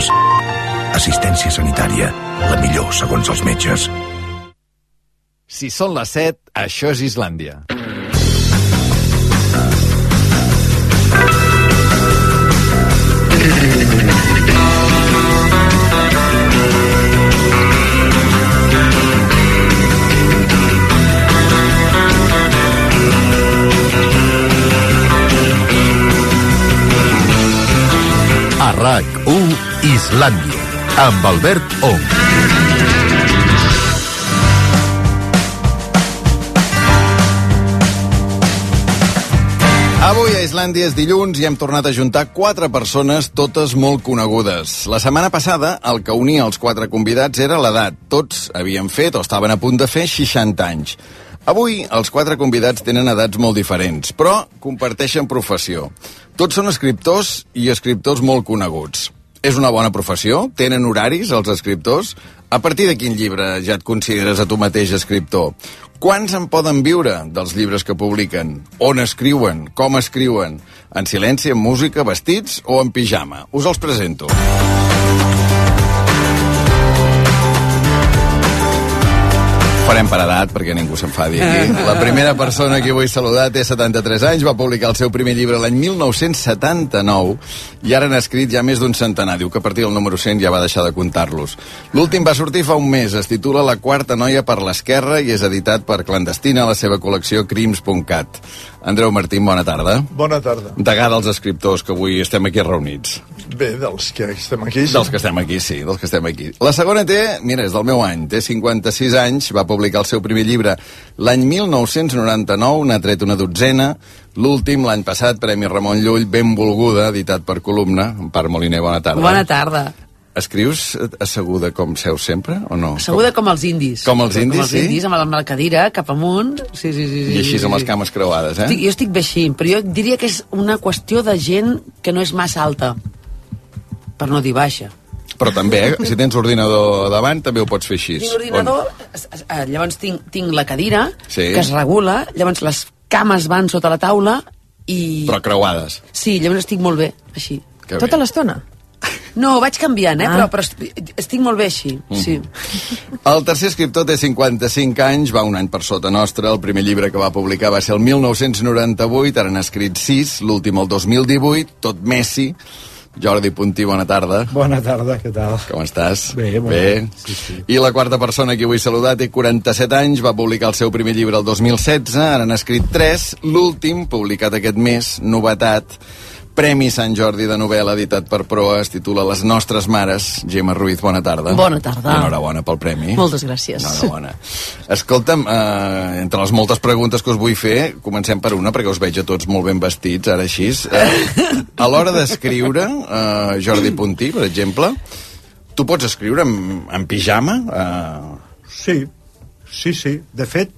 metges. Assistència sanitària, la millor segons els metges. Si són les 7, això és Islàndia. A RAC1 Islàndia, amb Albert Ong. Avui a Islàndia és dilluns i hem tornat a juntar quatre persones, totes molt conegudes. La setmana passada, el que unia els quatre convidats era l'edat. Tots havien fet o estaven a punt de fer 60 anys. Avui, els quatre convidats tenen edats molt diferents, però comparteixen professió. Tots són escriptors i escriptors molt coneguts. És una bona professió? Tenen horaris, els escriptors? A partir de quin llibre ja et consideres a tu mateix escriptor? Quants en poden viure dels llibres que publiquen? On escriuen? Com escriuen? En silenci, en música, vestits o en pijama? Us els presento. Farem per edat perquè ningú s'enfadi aquí. La primera persona que vull saludar té 73 anys, va publicar el seu primer llibre l'any 1979 i ara n'ha escrit ja més d'un centenar. Diu que a partir del número 100 ja va deixar de comptar-los. L'últim va sortir fa un mes, es titula La quarta noia per l'esquerra i és editat per Clandestina a la seva col·lecció crims.cat. Andreu Martín, bona tarda. Bona tarda. Degà dels escriptors que avui estem aquí reunits. Bé, dels que estem aquí... Sí. Dels que estem aquí, sí, dels que estem aquí. La segona té, mira, és del meu any, té 56 anys, va publicar el seu primer llibre l'any 1999, n'ha tret una dotzena, l'últim, l'any passat, Premi Ramon Llull, benvolguda, editat per Columna. Empar Moliner, bona tarda. Bona tarda. Escrius asseguda com seus sempre, o no? Asseguda com els indis. Com els indis, com els sí? indis, amb la, amb la cadira, cap amunt. Sí, sí, sí. sí I així sí, amb les cames creuades, eh? Estic, jo estic bé així, però jo diria que és una qüestió de gent que no és massa alta, per no dir baixa. Però també, eh? si tens ordinador davant, també ho pots fer així. Tinc l'ordinador, es- eh, llavors tinc, tinc la cadira, Sí. que es regula, llavors les cames van sota la taula i... Però creuades. Sí, llavors estic molt bé, així. Que Tota l'estona? No, vaig canviant, eh? Ah. Però, però est- estic molt bé així, sí. El tercer escriptor té 55 anys, va un any per sota nostre. El primer llibre que va publicar va ser el 1998, ara n'ha escrit 6, l'últim el 2018, tot Messi. Jordi Puntí, bona tarda. Bona tarda, què tal? Com estàs? Bé, bé. bé. Sí, sí. I la quarta persona que vull saludar té 47 anys, va publicar el seu primer llibre el 2016, ara n'ha escrit 3, l'últim, publicat aquest mes, novetat, Premi Sant Jordi de novel·la editat per Proa, es titula Les nostres mares. Gemma Ruiz, bona tarda. Bona tarda. Enhorabona pel premi. Moltes gràcies. Enhorabona. Escolta'm, eh, entre les moltes preguntes que us vull fer, comencem per una, perquè us veig a tots molt ben vestits, ara així. Eh, a l'hora d'escriure, eh, Jordi Puntí, per exemple, tu pots escriure en, en pijama? Eh, Sí, sí, sí. De fet,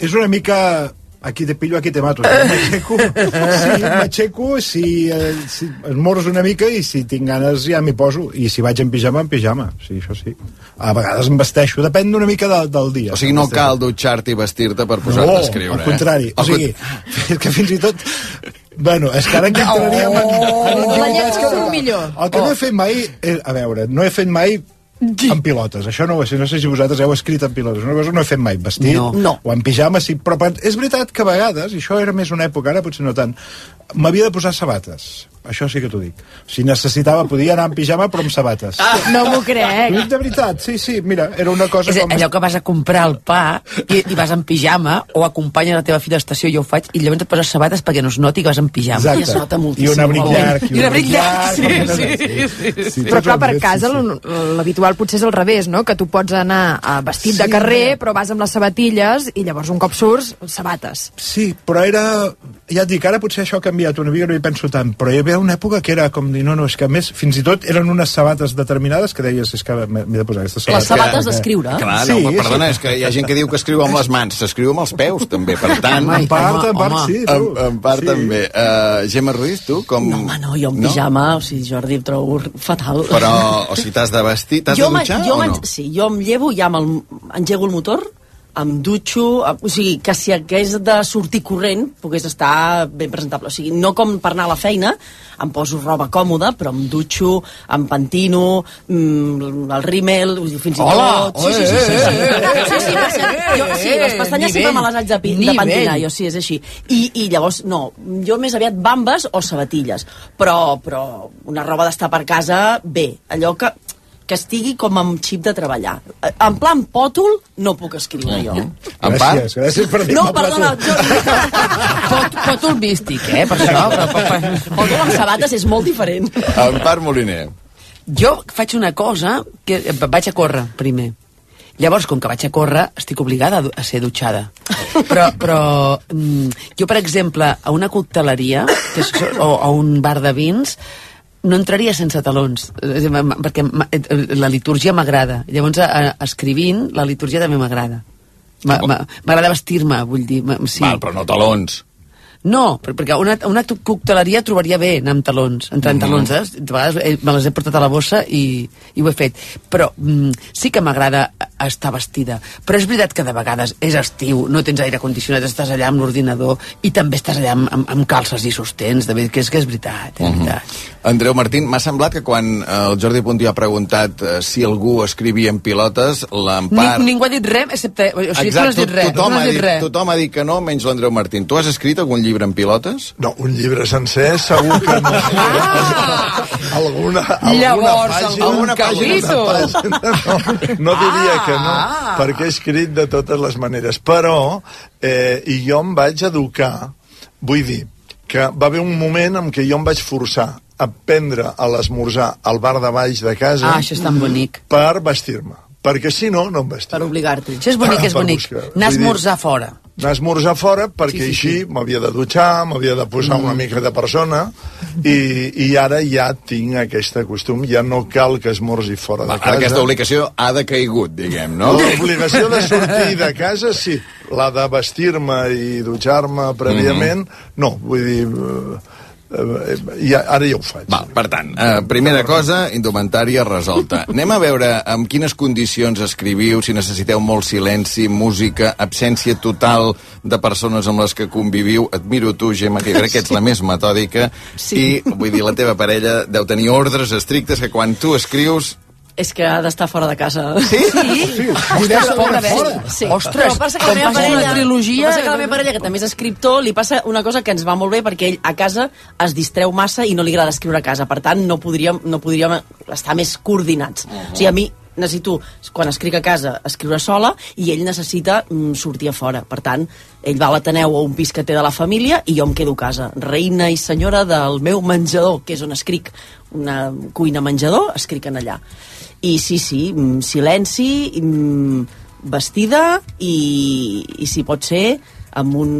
és una mica... Aquí te pillo, aquí te mato. M'aixeco, sí, m'aixeco si, eh, si es mors una mica i si tinc ganes ja m'hi poso. I si vaig en pijama, en pijama. Sí, això sí. A vegades em vesteixo, depèn una mica de, del dia. o sigui, no cal dutxar-te i vestir-te per posar-te no, a escriure. al contrari. Eh? O sigui, és que fins i tot... Bueno, és que ara que entraríem en, en La lletra intimitats que surt no. millor. El que no he fet mai... És, a veure, no he fet mai en pilotes. Això no ho sé, no sé si vosaltres heu escrit en pilotes. Una cosa no he fet mai, vestit No. No. o en pijama, sí. Però per- és veritat que a vegades, i això era més una època, ara potser no tant, m'havia de posar sabates. Això sí que t'ho dic. Si necessitava, podia anar en pijama, però amb sabates. Ah. No m'ho crec. De veritat, sí, sí, mira, era una cosa És com... allò que vas a comprar el pa i, i vas en pijama o acompanya la teva filla a l'estació, jo ho faig, i llavors et poses sabates perquè no es noti que vas en pijama. Exacte. I es nota I moltíssim. un abric llarg, I un abric llarg, sí, perquè no- sí, sí, sí. sí, Però clar, per casa sí, sí. l'habitual potser és al revés, no? Que tu pots anar eh, vestit de Sí, carrer, mira. però vas amb les sabatilles i llavors un cop surts, sabates. Sí, però era... Ja et dic, ara potser això ha canviat una mica, no hi penso tant, però hi havia una època que era com dir, no, no, és que a més, fins i tot eren unes sabates determinades que deies, és que m'he de posar aquestes Les sabates. sabates Que- d'escriure. Clar, Sí, no, perdona, sí. és que hi ha gent que diu que escriu amb les mans, s'escriu amb els peus, també, per tant... Home, En part, en part, home. sí. tu. En, en part sí. també. Uh, Gemma Ruiz, tu com... No, home, no, jo en pijama, o sigui, Jordi, em trobo fatal. Però, o sigui, t'has de vestir, t'has de dutxar jo o no? Sí, jo em llevo, ja amb el, engego el motor, em dutxo, eh, o sigui, que si hagués de sortir corrent, pogués estar ben presentable. O sigui, no com per anar a la feina, em poso roba còmoda, però em dutxo, em pentino, mm, el rímel, fins i Hola! tot... Sí, sí, sí, sí, sí. Eh, eh, sí, sí, cert, jo, sí, les pestanyes sempre me les haig de, de pentinar, jo sí, és així. I, I llavors, no, jo més aviat bambes o sabatilles, però, però una roba d'estar per casa, bé, allò que que estigui com amb xip de treballar. En plan pòtol no puc escriure jo. Empar? Gràcies, gràcies per dir No, perdona, jo, Pot, pòtol místic, eh, per això. Però, però, però, pòtol amb sabates és molt diferent. Empar Moliner. Jo faig una cosa que eh, vaig a córrer primer. Llavors, com que vaig a córrer, estic obligada a ser dutxada. Però, però mm, jo, per exemple, a una cocteleria que és, o a un bar de vins, no entraria sense talons, eh, perquè eh, la litúrgia m'agrada. Llavors, a, a, escrivint, la litúrgia també m'agrada. Ma- ma- M'agrada vestir-me, vull dir, sí. Val, però no talons. No, per- perquè una, una cocteleria trobaria bé anar amb talons, entrar en talons, eh? De vegades eh, me les he portat a la bossa i, i ho he fet. Però mm, sí que m'agrada estar vestida. Però és veritat que de vegades és estiu, no tens aire condicionat, estàs allà amb l'ordinador i també estàs allà amb, amb, amb calces i sostens, de que és que és veritat, és veritat. Andreu Martín, m'ha semblat que quan eh, el Jordi Puntí ha preguntat eh, si algú escrivia en pilotes, l'Empar... Ni, ningú ha dit res, excepte... O sigui, tu no has dit res, tothom, no ha has dit dit, res. tothom ha dit que no, menys l'Andreu Martín. Tu has escrit algun llibre en pilotes? No, un llibre sencer segur que no. Ah! alguna, alguna Llavors, pàgina, algun capítol. pàgina, no, no diria que no, Ah! perquè he escrit de totes les maneres. Però, eh, i jo em vaig educar, vull dir, que va haver un moment en què jo em vaig forçar a prendre a l'esmorzar al bar de baix de casa Ah, això és tan bonic. per vestir-me. Perquè si no, no em vestia. Per obligar-t'hi. Això és bonic, és bonic. Anar a esmorzar fora. anar a esmorzar fora perquè Sí, sí, així sí. m'havia de dutxar, m'havia de posar Mm. una mica de persona i, i ara ja tinc aquest costum, ja no cal que esmorzi fora de Ara casa. aquesta obligació ha decaigut, diguem, no? L'obligació de sortir de casa, sí. La de vestir-me i dutxar-me prèviament, no. Vull dir, eh, eh, ja, ara ja ho faig. Val, per tant, eh, primera cosa, indumentària resolta. Anem a veure amb quines condicions escriviu, si necessiteu molt silenci, música, absència total de persones amb les que conviviu. Et miro tu, Gemma, que crec que ets la més metòdica, Sí. i vull dir, la teva parella deu tenir ordres estrictes que quan tu escrius... És que ha d'estar fora de casa. Sí? Sí? Ostres, pobra bèstia. Sí. Ostres, però passa que la meva parella, una trilogia... Passa que la meva parella, que també és escriptor, li passa una cosa que ens va molt bé perquè ell a casa es distreu massa i no li agrada escriure a casa. Per tant, no podríem, no podríem estar més coordinats. Uh -huh. O sigui, a mi necessito, quan escric a casa, escriure sola i ell necessita mm, sortir a fora. Per tant, ell va a l'Ateneu a un pis que té de la família i jo em quedo a casa. Reina i senyora del meu menjador, que és on escric, una cuina-menjador, escric en allà. I sí, sí, mm, silenci, mm, vestida i, i si pot ser amb un,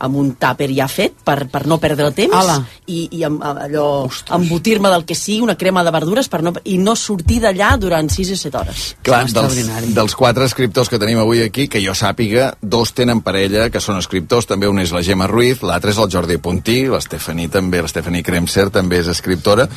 amb un tàper ja fet per, per no perdre el temps Ala. i, i amb, allò embotir-me del que sigui, una crema de verdures per no, i no sortir d'allà durant 6 o 7 hores. Clar, dels, dels quatre escriptors que tenim avui aquí, que jo sàpiga, dos tenen parella, que són escriptors, també un és la Gemma Ruiz, l'altre és el Jordi Puntí, l'Estefani també, l'Estefani Kremser també és escriptora.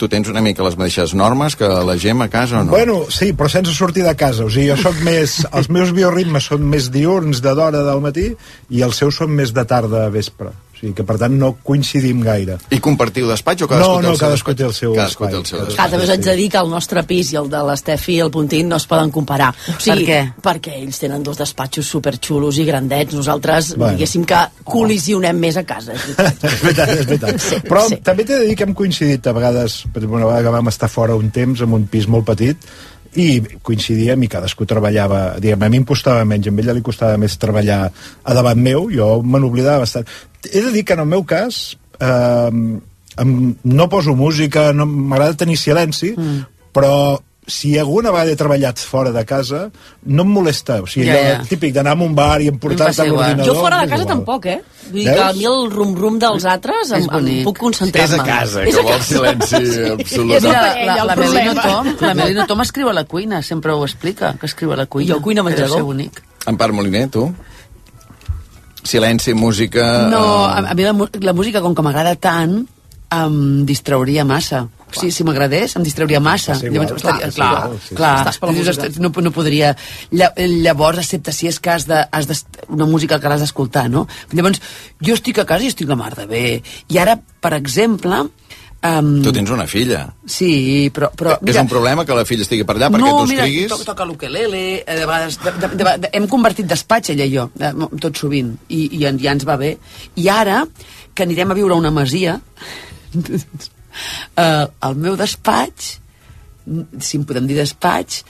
Tu tens una mica les mateixes normes que la Gemma a casa o no? Bueno, sí, però sense sortir de casa. O sigui, jo sóc més... Els meus bioritmes són més diurns de d'hora del matí i els seus són més de tarda a vespre. O sigui que, per tant, no coincidim gaire. I compartiu despatx o No, cadascú té no, el seu cadascú té el seu Cadascú té el espai. seu també us haig de dir que el nostre pis i el de l'Estefi i el Puntín no es poden comparar. O sigui, Per què? Perquè ells tenen dos despatxos superxulos i grandets. Nosaltres, Bueno. diguéssim que col·lisionem més a casa. És veritat. És veritat, és veritat. Però Sí. també t'he de dir que hem coincidit a vegades, per exemple, una vegada que vam estar fora un temps en un pis molt petit, i coincidíem i cadascú treballava diguem, a mi em costava menys, a ell li costava més treballar a davant meu, jo me n'oblidava bastant he de dir que en el meu cas eh, em, no poso música no, m'agrada tenir silenci mm. però si alguna vegada he treballat fora de casa no em molesta, o sigui, Ja, ja, típic d'anar amb un bar i em a igual. l'ordinador Jo fora de casa igual. tampoc, eh? Vull dir que a mi el rum-rum dels altres em, em puc concentrar-me. És a casa, És que a vol casa. silenci absolut. És a Mira, la, la, Melino problema. Tom, la Melino Tom escriu a la cuina, sempre ho explica, que escriu a la cuina. Jo cuina deu menjador. ser bonic. Empar Moliner, tu? Silenci, música... No, eh, a, a mi la, la música, com que m'agrada tant, em distrauria massa. O sigui, si m'agradés, em distrauria massa. Igual, Llavors, clar, estaria, és clar, igual, sí, sí. clar, dius, música. "Ostres, no, no podria... Lla- Llavors, excepte si és que has de, has de, una música que l'has d'escoltar, no? Llavors, jo estic a casa i estic la mar de bé. I ara, per exemple... Um, Tu tens una filla. Sí, però... però és un problema que la filla estigui per allà perquè no, tu mira, estiguis... to toca l'ukelele, eh, de vegades... De, de, de, de, hem convertit despatx, ella i jo, eh, mo- tot sovint, i, i en- ja ens va bé. I ara, que anirem a viure a una masia, eh, al meu despatx, si en podem dir despatx,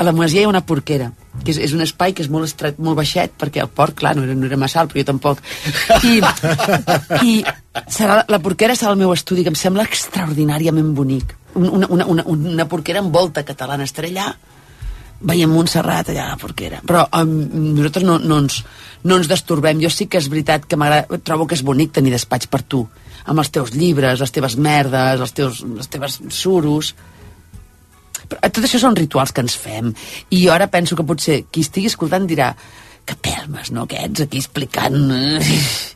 a la masia hi ha una porquera, que és, és un espai que és molt estret, molt baixet, perquè el porc, clar, no era, no era massa alt, però jo tampoc. I, i serà, la porquera serà el meu estudi, que em sembla extraordinàriament bonic. Un- Una, una, una, una porquera amb volta catalana. Estaré allà veiem Montserrat allà a la porquera. Però um, nosaltres no, no, ens, no ens destorbem. Jo sí que és veritat que trobo que és bonic tenir despatx per tu, amb els teus llibres, les teves merdes, els teus, les teves suros... Eh, tot això són rituals que ens fem. I jo ara penso que potser qui estigui escoltant dirà que pelmes, no, aquests aquí explicant... eh?"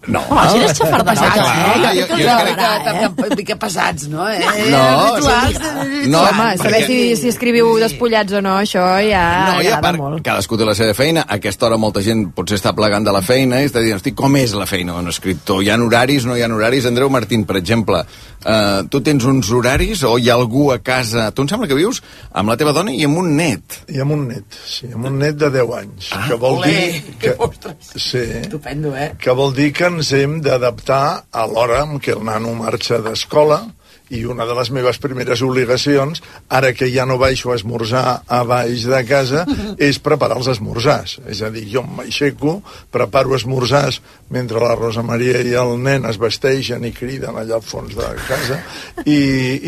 No, Home, si eres xafardaneta, clar, eh? jo- jo crec que, que, que, que pesats, no? Eh? No, Rituals, sí. eh, No, Home, saber perquè- si, si escriviu despullats o no, això ja No, i a part, molt. cadascú té la seva feina. A aquesta hora molta gent potser està plegant de la feina i està dient, hosti, com és la feina d'un escriptor? Hi ha horaris, no hi ha horaris? Andreu Martín, per exemple, eh, tu tens uns horaris o hi ha algú a casa... Tu em sembla que vius amb la teva dona i amb un net. I amb un net, sí, amb un net de 10 anys. Ah, que vol dir... Que, ostres. sí, Estupendo, eh? que vol dir que ens hem d'adaptar a l'hora en què el nano marxa d'escola i una de les meves primeres obligacions, ara que ja no baixo a esmorzar a baix de casa, és preparar els esmorzars. És a dir, jo m'aixeco, preparo esmorzars mentre la Rosa Maria i el nen es vesteixen i criden allà al fons de casa, i,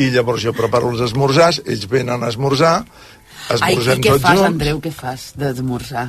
i llavors jo preparo els esmorzars, ells venen a esmorzar, Ai, esmorzem què tots fas, junts. Andreu, què fas d'esmorzar?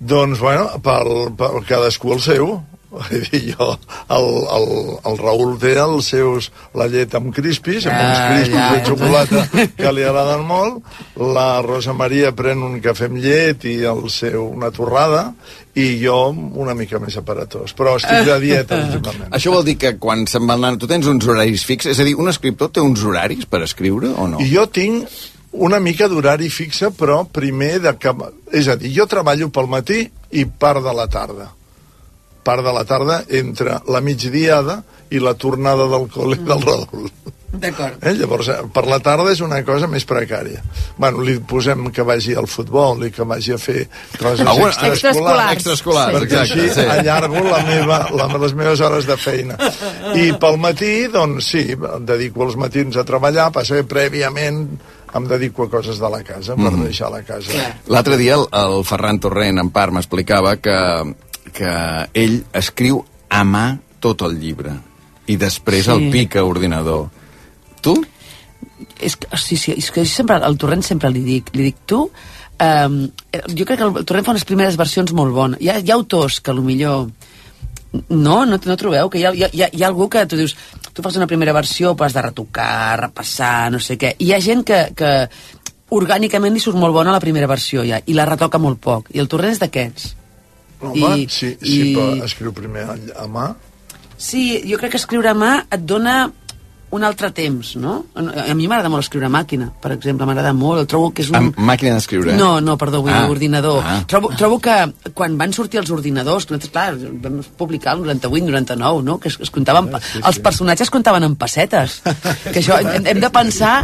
Doncs, bueno, pel, pel cadascú el seu. Jo, el, el, el Raül té els seus, la llet amb crispis, amb uns Ah, crispis ja. de xocolata que li agraden molt, la Rosa Maria pren un cafè amb llet i el seu, una torrada, i jo una mica més aparatós. Però estic de dieta, últimament. Això vol dir que quan se'n va el nano... Tu tens uns horaris fixos? És a dir, un escriptor té uns horaris per escriure o no? I jo tinc una mica d'horari fixe, però primer de que... És a dir, jo treballo pel matí i part de la tarda. Part de la tarda entre la migdiada i la tornada del col·le del Raül. D'acord. Eh? Llavors, eh, per la tarda és una cosa més precària. Bueno, li posem que vagi al futbol i que vagi a fer coses Alguna- Extraescolars. Extraescolars, perquè exacte. així sí. allargo la meva, la, les meves hores de feina. I pel matí, doncs sí, dedico els matins a treballar, passa que prèviament em dedico a coses de la casa, per Mhm. deixar la casa. L'altre dia el, el Ferran Torrent, en part, m'explicava que, que ell escriu a mà tot el llibre i després Sí. el pica a ordinador. Tu? és que, sí, sí, és que sempre, al Torrent sempre li dic, li dic, tu, um, jo crec que el Torrent fa unes primeres versions molt bones. Hi ha, hi ha autors que millor no, no, no trobeu? Que hi ha, hi, ha, hi ha- algú que tu dius, tu fas una primera versió, però has de retocar, repassar, no sé què. I hi ha gent que, que orgànicament li surt molt bona la primera versió ja, i la retoca molt poc. I el Torrent és d'aquests. Home, I- sí, sí, i- però escriu primer a mà. Sí, jo crec que escriure a mà et dona un altre temps, no? A mi m'agrada molt escriure a màquina, per exemple, m'agrada molt, trobo que és un... Amb màquina d'escriure? No, no, perdó, vull Ah, dir ordinador. ah. Trobo, trobo que quan van sortir els ordinadors, que nosaltres, clar, vam publicar el 98, 99, no? Que es, es comptaven, Ah, sí, sí. els personatges comptaven en pessetes. que això hem, hem de pensar,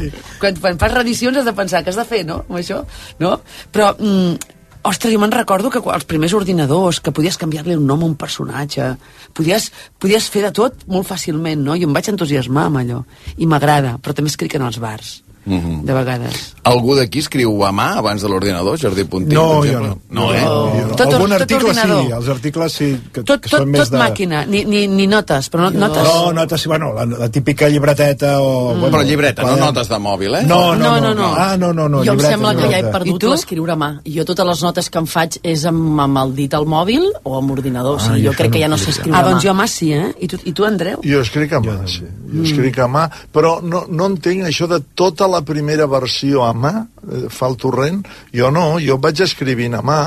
quan, quan fas reedicions has de pensar què has de fer, no? Amb això, no? Però, mm, ostres, jo me'n recordo que els primers ordinadors, que podies canviar-li un nom a un personatge, podies, podies fer de tot molt fàcilment, no? Jo em vaig entusiasmar amb allò, i m'agrada, però també escric en els bars, Mhm. de vegades. Algú d'aquí escriu a mà abans de l'ordinador, Jordi Puntí? No, per jo exemple? no. No, eh? Jo no. Tot- Algun tot article ordinador. sí, els articles sí, que, Tot, que tot, són més tot de... màquina, ni, ni, ni notes, però no, notes... No, notes, sí, bueno, la, la típica llibreteta o... Mm. Però llibreta, no notes de mòbil, eh? No, no, No, no. no, no. Ah, no, no, no jo em llibreta, sembla que ja he llibreta. I perdut tu? l'escriure a mà. Jo totes les notes que em faig és amb, amb el dit al mòbil o amb ordinador. o Ah, sigui, jo jo crec no que ja no sé escriure Ah, a mà. doncs jo a mà sí, eh? I tu, i tu Andreu? Jo escric a mà, sí. Jo escric a mà, però no, no entenc això de tota la primera versió a mà, eh, fa el torrent, jo no, jo vaig escrivint a mà,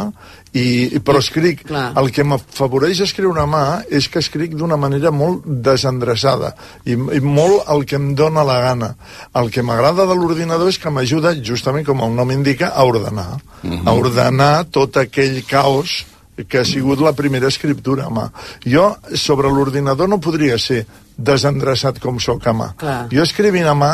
i, però escric, clar. el que m'afavoreix escriure a mà és que escric d'una manera molt desendreçada i, i molt el que em dóna la gana. El que m'agrada de l'ordinador és que m'ajuda, justament com el nom indica, a ordenar. a ordenar tot aquell caos que ha sigut la primera escriptura a mà. Jo, sobre l'ordinador, no podria ser desendreçat com sóc a mà. Clar. Jo escrivint a mà,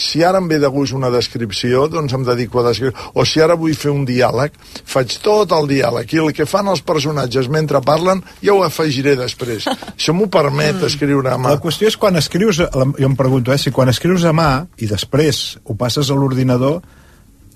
si ara em ve de gust una descripció, doncs em dedico a descriure. O si ara vull fer un diàleg, faig tot el diàleg. I el que fan els personatges mentre parlen, ja ho afegiré després. Això m'ho permet escriure a mà. La qüestió és quan escrius, jo em pregunto, eh, si quan escrius a mà i després ho passes a l'ordinador,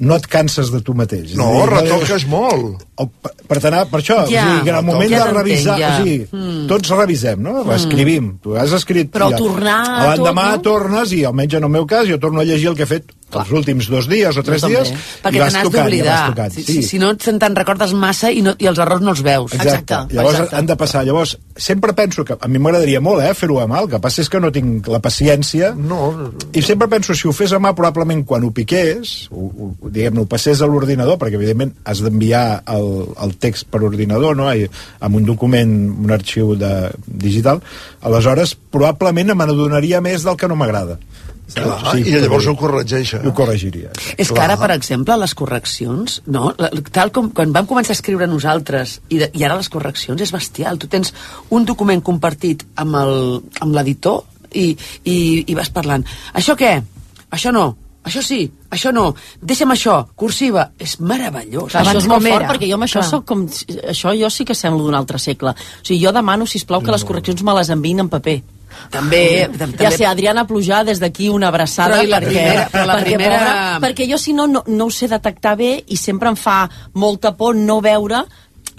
no et canses de tu mateix. No, dir, retoques molt. o, per, per anar, per això, Ja, o sigui, que en el moment ja de revisar, ja. o sigui, Mm. tots revisem, no? Escrivim, tu has escrit... Però ja. tornar L'endemà tot, no? tornes i, almenys en el meu cas, jo torno a llegir el que he fet els últims dos dies o tres dies Perquè i te vas n'has tocant, ja vas d'oblidar. tocant. Si, si, si no te'n te'n recordes massa i, no, i els errors no els veus. Exacte. Exacte, Llavors exacte. han de passar. Llavors, sempre penso que a mi m'agradaria molt eh, fer-ho a mà, el que passa és que no tinc la paciència No, i sempre penso, si ho fes a mà, probablement quan ho piqués, ho, ho, diguem-ne, ho passés a l'ordinador, perquè evidentment has d'enviar el, el text per ordinador, no?, I, amb un document, un arxiu de, digital, aleshores probablement me n'adonaria més del que no m'agrada. Clar, i llavors ho corregeix. Ho corregiria. És que ara, per exemple, les correccions, no? Tal com quan vam començar a escriure nosaltres, i, de, i ara les correccions és bestial. Tu tens un document compartit amb el- amb l'editor i, i, i vas parlant. Això què? Això no. Això sí, això no. Deixa'm això, cursiva. És meravellós. Clar, això és molt fort era. perquè jo amb això Clar. soc com... Això jo sí que semblo d'un altre segle. O sigui, jo demano, si plau que les correccions me les enviïn en paper. També, tam- Ja també sé, Adriana Plujar, des d'aquí una abraçada Però i la perquè, primera- però la perquè, primera- pobra, perquè jo si no, no no ho sé detectar bé i sempre em fa molta por no veure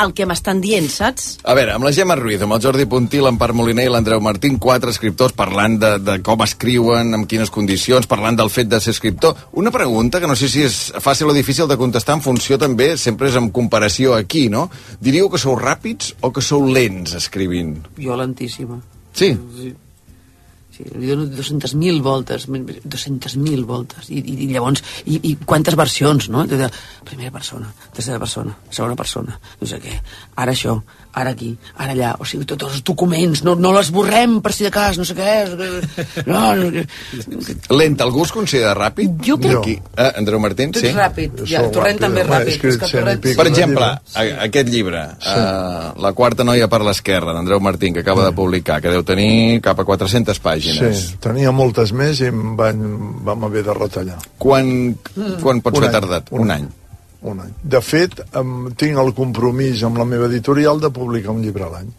el que m'estan dient, saps? A veure, amb la Gemma Ruiz, amb el Jordi Puntí, l'Empar Moliner i l'Andreu Martín, quatre escriptors parlant de, de com escriuen, en quines condicions, parlant del fet de ser escriptor. Una pregunta que no sé si és fàcil o difícil de contestar en funció també, sempre és en comparació aquí, no? Diríeu que sou ràpids o que sou lents escrivint? Jo lentíssima. Sí. Sí. Sí, li dono 200.000 voltes, 200.000 voltes, i, i, i llavors, i, i quantes versions, no? De, primera persona, tercera persona, segona persona, no sé què, ara això, ara aquí, ara allà, o sigui, tots els documents, no, no l'esborrem per si de cas, no sé què, no, no, Lent, algú es considera ràpid? Jo crec- Aquí. Eh, Andreu Martín, sí? ràpid, ja, Torrent ràpid, també és ràpid, escrit és que Torrent... Per exemple, a, aquest llibre, sí. uh, La quarta noia per l'esquerra, d'Andreu Martín, que acaba de publicar, que deu tenir cap a 400 pàgines. Sí, tenia moltes més i em van, vam haver de retallar. Quan, quan pots Un haver any, tardat? un Un any. Un any. De fet, tinc el compromís amb la meva editorial de publicar un llibre a l'any.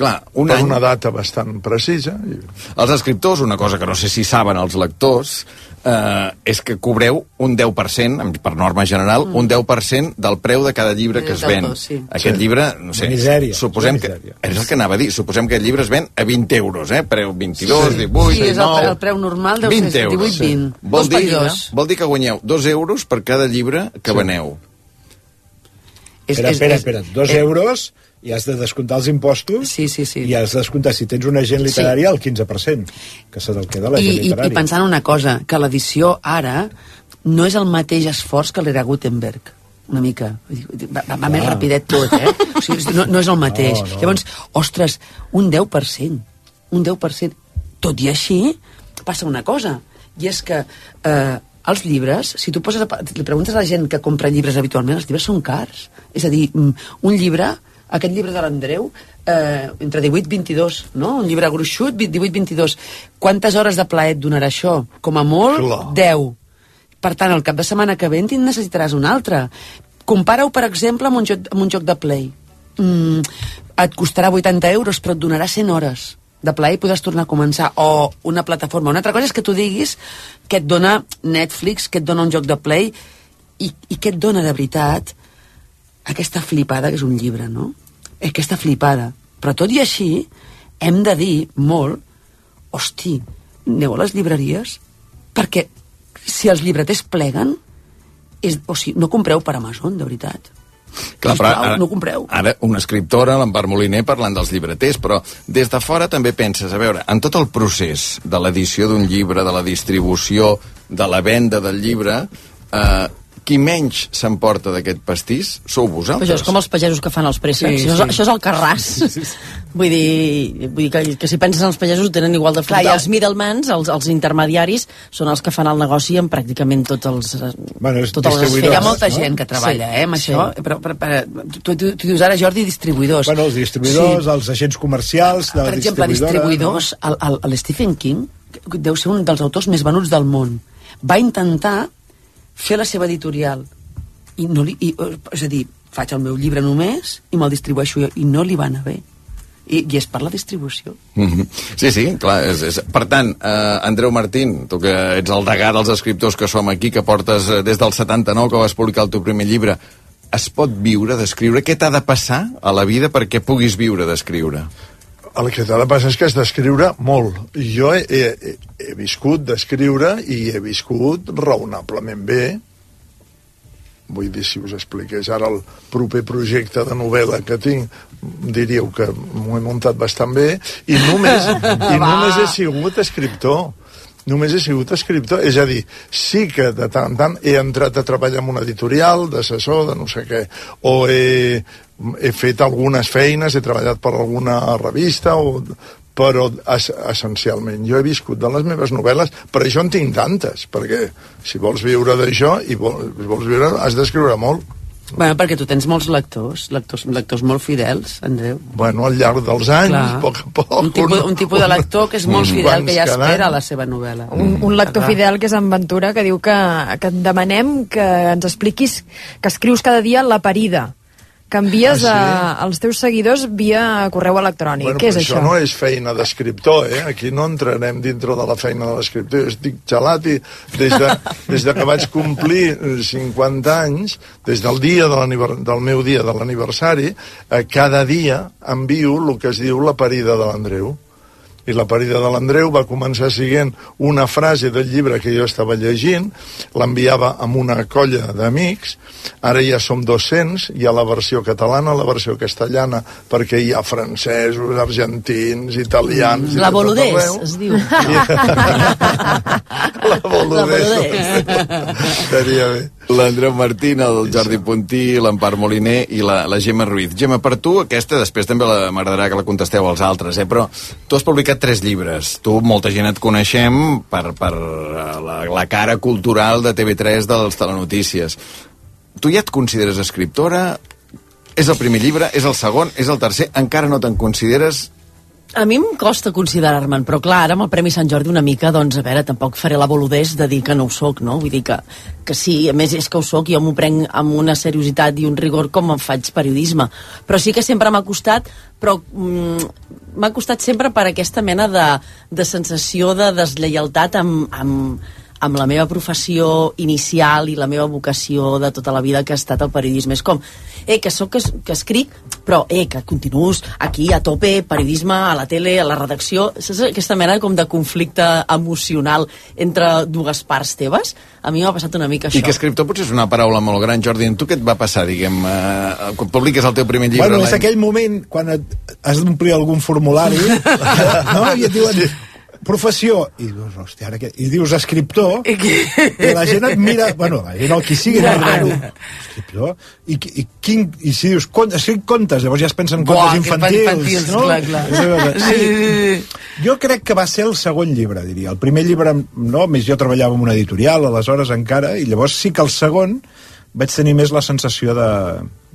Clar, un Per any... una data bastant precisa. I... Els escriptors, una cosa que no sé si saben els lectors, eh, és que cobreu un 10%, amb- per norma general, mm. un 10% del preu de cada llibre que es ven. Sí. Aquest Sí. llibre, no sé, Misèria, suposem que... És el que anava a dir, suposem que aquest llibre es ven a 20 euros, eh? Preu 22, 18, Sí, és el, 19... el preu normal deu 20 ser euros. 18, 20. Vol Dos per dir, vol dir que guanyeu 2 euros per cada llibre que veneu. És, Espera, és- espera, espera, dos eh, euros i has de descomptar els impostos Sí, sí, sí. i has de descomptar, si tens un agent literari, el 15%, que se te'l queda I, l'agent i, literari. I pensant una cosa, que l'edició ara no és el mateix esforç que l'era Gutenberg una mica. Va, va, va més Clar. rapidet tot, eh? O sigui, no, no és el mateix. No, no. Llavors, ostres, un 10%. Un 10%. Tot i així, passa una cosa, i és que eh, els llibres, si tu poses a, li preguntes a la gent que compra llibres habitualment, els llibres són cars. És a dir, mm, un llibre, aquest llibre de l'Andreu, eh, entre 18 i 22, no? Un llibre gruixut, 18-22. Quantes hores de plaer et donarà això? Com a molt, Clar. 10. Per tant, el cap de setmana que ve en necessitaràs un altre. Compara-ho, per exemple, amb un joc, amb un joc de play. Mm, et costarà 80 euros, però et donarà 100 hores de play i podràs tornar a començar. O una plataforma. Una altra cosa és que tu diguis que et dona Netflix, que et dona un joc de play i, i que et dona de veritat aquesta flipada que és un llibre, no? Aquesta flipada. Però tot i així, hem de dir molt, hosti, aneu a les llibreries perquè si els llibreters pleguen, és, o sigui, no compreu per Amazon, de veritat. Clar, però Sisplau, no compreu. Ara, una escriptora, l'Empar Moliner, parlant dels llibreters, però des de fora també penses, a veure, en tot el procés de l'edició d'un llibre, de la distribució, de la venda del llibre, eh, qui menys s'emporta d'aquest pastís sou Però vosaltres. això és com els pagesos que fan els préssecs. Sí, això, és, sí. això és el carràs. Vull dir, vull dir que, que si penses en els pagesos ho tenen igual de Clar, fruit. ja- Els middlemans, els, els intermediaris, són els que fan el negoci en pràcticament tots els, eh, Bueno, és totes les Hi ha molta no? gent que treballa, Sí, eh, amb sí. això, però, però, però tu, tu, tu dius ara, Jordi, distribuïdors. Bueno, els distribuïdors, sí. els agents comercials de per exemple, distribuïdors, el, el, el Stephen King, que deu ser un dels autors més venuts del món, va intentar fer la seva editorial. I no li, i, és a dir, faig el meu llibre només i me'l distribueixo jo, i no li va anar bé. I, i és per la distribució. Mhm. Sí, sí, clar. És, és... Per tant, eh, Andreu Martín, tu que ets el degà dels escriptors que som aquí, que portes eh, des del 79 que vas publicar el teu primer llibre, es pot viure d'escriure? Què t'ha de passar a la vida perquè puguis viure d'escriure? El que t'ha de passar és que has d'escriure molt. Jo he, he, he viscut d'escriure i he viscut raonablement bé. Vull dir, si us expliqués ara el proper projecte de novel·la que tinc, diríeu que m'ho he muntat bastant bé i només, i només he sigut escriptor només he sigut escriptor, és a dir, sí que de tant en tant he entrat a treballar en una editorial, d'assessor, de no sé què, o he, he fet algunes feines, he treballat per alguna revista, o, però es, essencialment jo he viscut de les meves novel·les, per això en tinc tantes, perquè si vols viure d'això i vols, vols viure has d'escriure molt. Bueno, perquè tu tens molts lectors, lectors, lectors molt fidels, Andreu. Bueno, al llarg dels anys, Clar. a poc a poc... Un tipus, un tipus de lector que és molt fidel, que ja espera any. la seva novel·la. Un, un lector Clar. fidel que és en Ventura que diu que, que et demanem que ens expliquis que escrius cada dia la parida que envies Ah, sí? a, als teus seguidors via correu electrònic. Bueno, Què és això? això no és feina d'escriptor, eh? Aquí no entrarem dintre de la feina de l'escriptor. Jo estic gelat i des de, des de que vaig complir eh, 50 anys, des del dia de del meu dia de l'aniversari, eh, cada dia envio el que es diu la parida de l'Andreu. I la parida de l'Andreu va començar siguent una frase del llibre que jo estava llegint, l'enviava amb una colla d'amics, ara ja som 200, hi ha la versió catalana, la versió castellana, perquè hi ha francesos, argentins, italians... i La boludés, es diu. La boludés. boludés. Estaria bé. L'Andreu Martín, el Jordi Puntí, l'Empar Moliner i la, la Gemma Ruiz. Gemma, per tu, aquesta després també la- m'agradarà que la contesteu als altres, eh? però tu has publicat tres llibres. Tu, molta gent et coneixem per, per eh, la, la cara cultural de TV3 dels telenotícies. Tu ja et consideres escriptora? És el primer llibre? És el segon? És el tercer? Encara no te'n consideres? A mi em costa considerar-me'n, però clar, ara amb el Premi Sant Jordi una mica, doncs, a veure, tampoc faré la boludés de dir que no ho soc, no? Vull dir que, que sí, a més és que ho soc, jo m'ho prenc amb una seriositat i un rigor com em faig periodisme. Però sí que sempre m'ha costat, però mm, m'ha costat sempre per aquesta mena de, de sensació de deslleialtat amb, amb, amb la meva professió inicial i la meva vocació de tota la vida que ha estat el periodisme. És com, eh, que sóc que, que escric, però eh, que continuus aquí a tope, periodisme, a la tele, a la redacció. Saps aquesta mena com de conflicte emocional entre dues parts teves? A mi m'ha passat una mica això. I que escriptor potser és una paraula molt gran, Jordi. En tu què et va passar, diguem, eh, quan publiques el teu primer llibre? Bueno, és aquell moment quan et, has d'omplir algun formulari no? i et diuen professió i dius, hòstia, ara què? I dius escriptor I qui- i la gent et mira bueno, la gent el qui sigui no, no, escriptor i, i, quin, i si dius con, escric contes llavors ja es pensen contes infantils, infantils, no? clar, clar. Sí, sí, sí. jo crec que va ser el segon llibre, diria. El primer llibre, no, més jo treballava en una editorial, aleshores encara, i llavors sí que el segon vaig tenir més la sensació de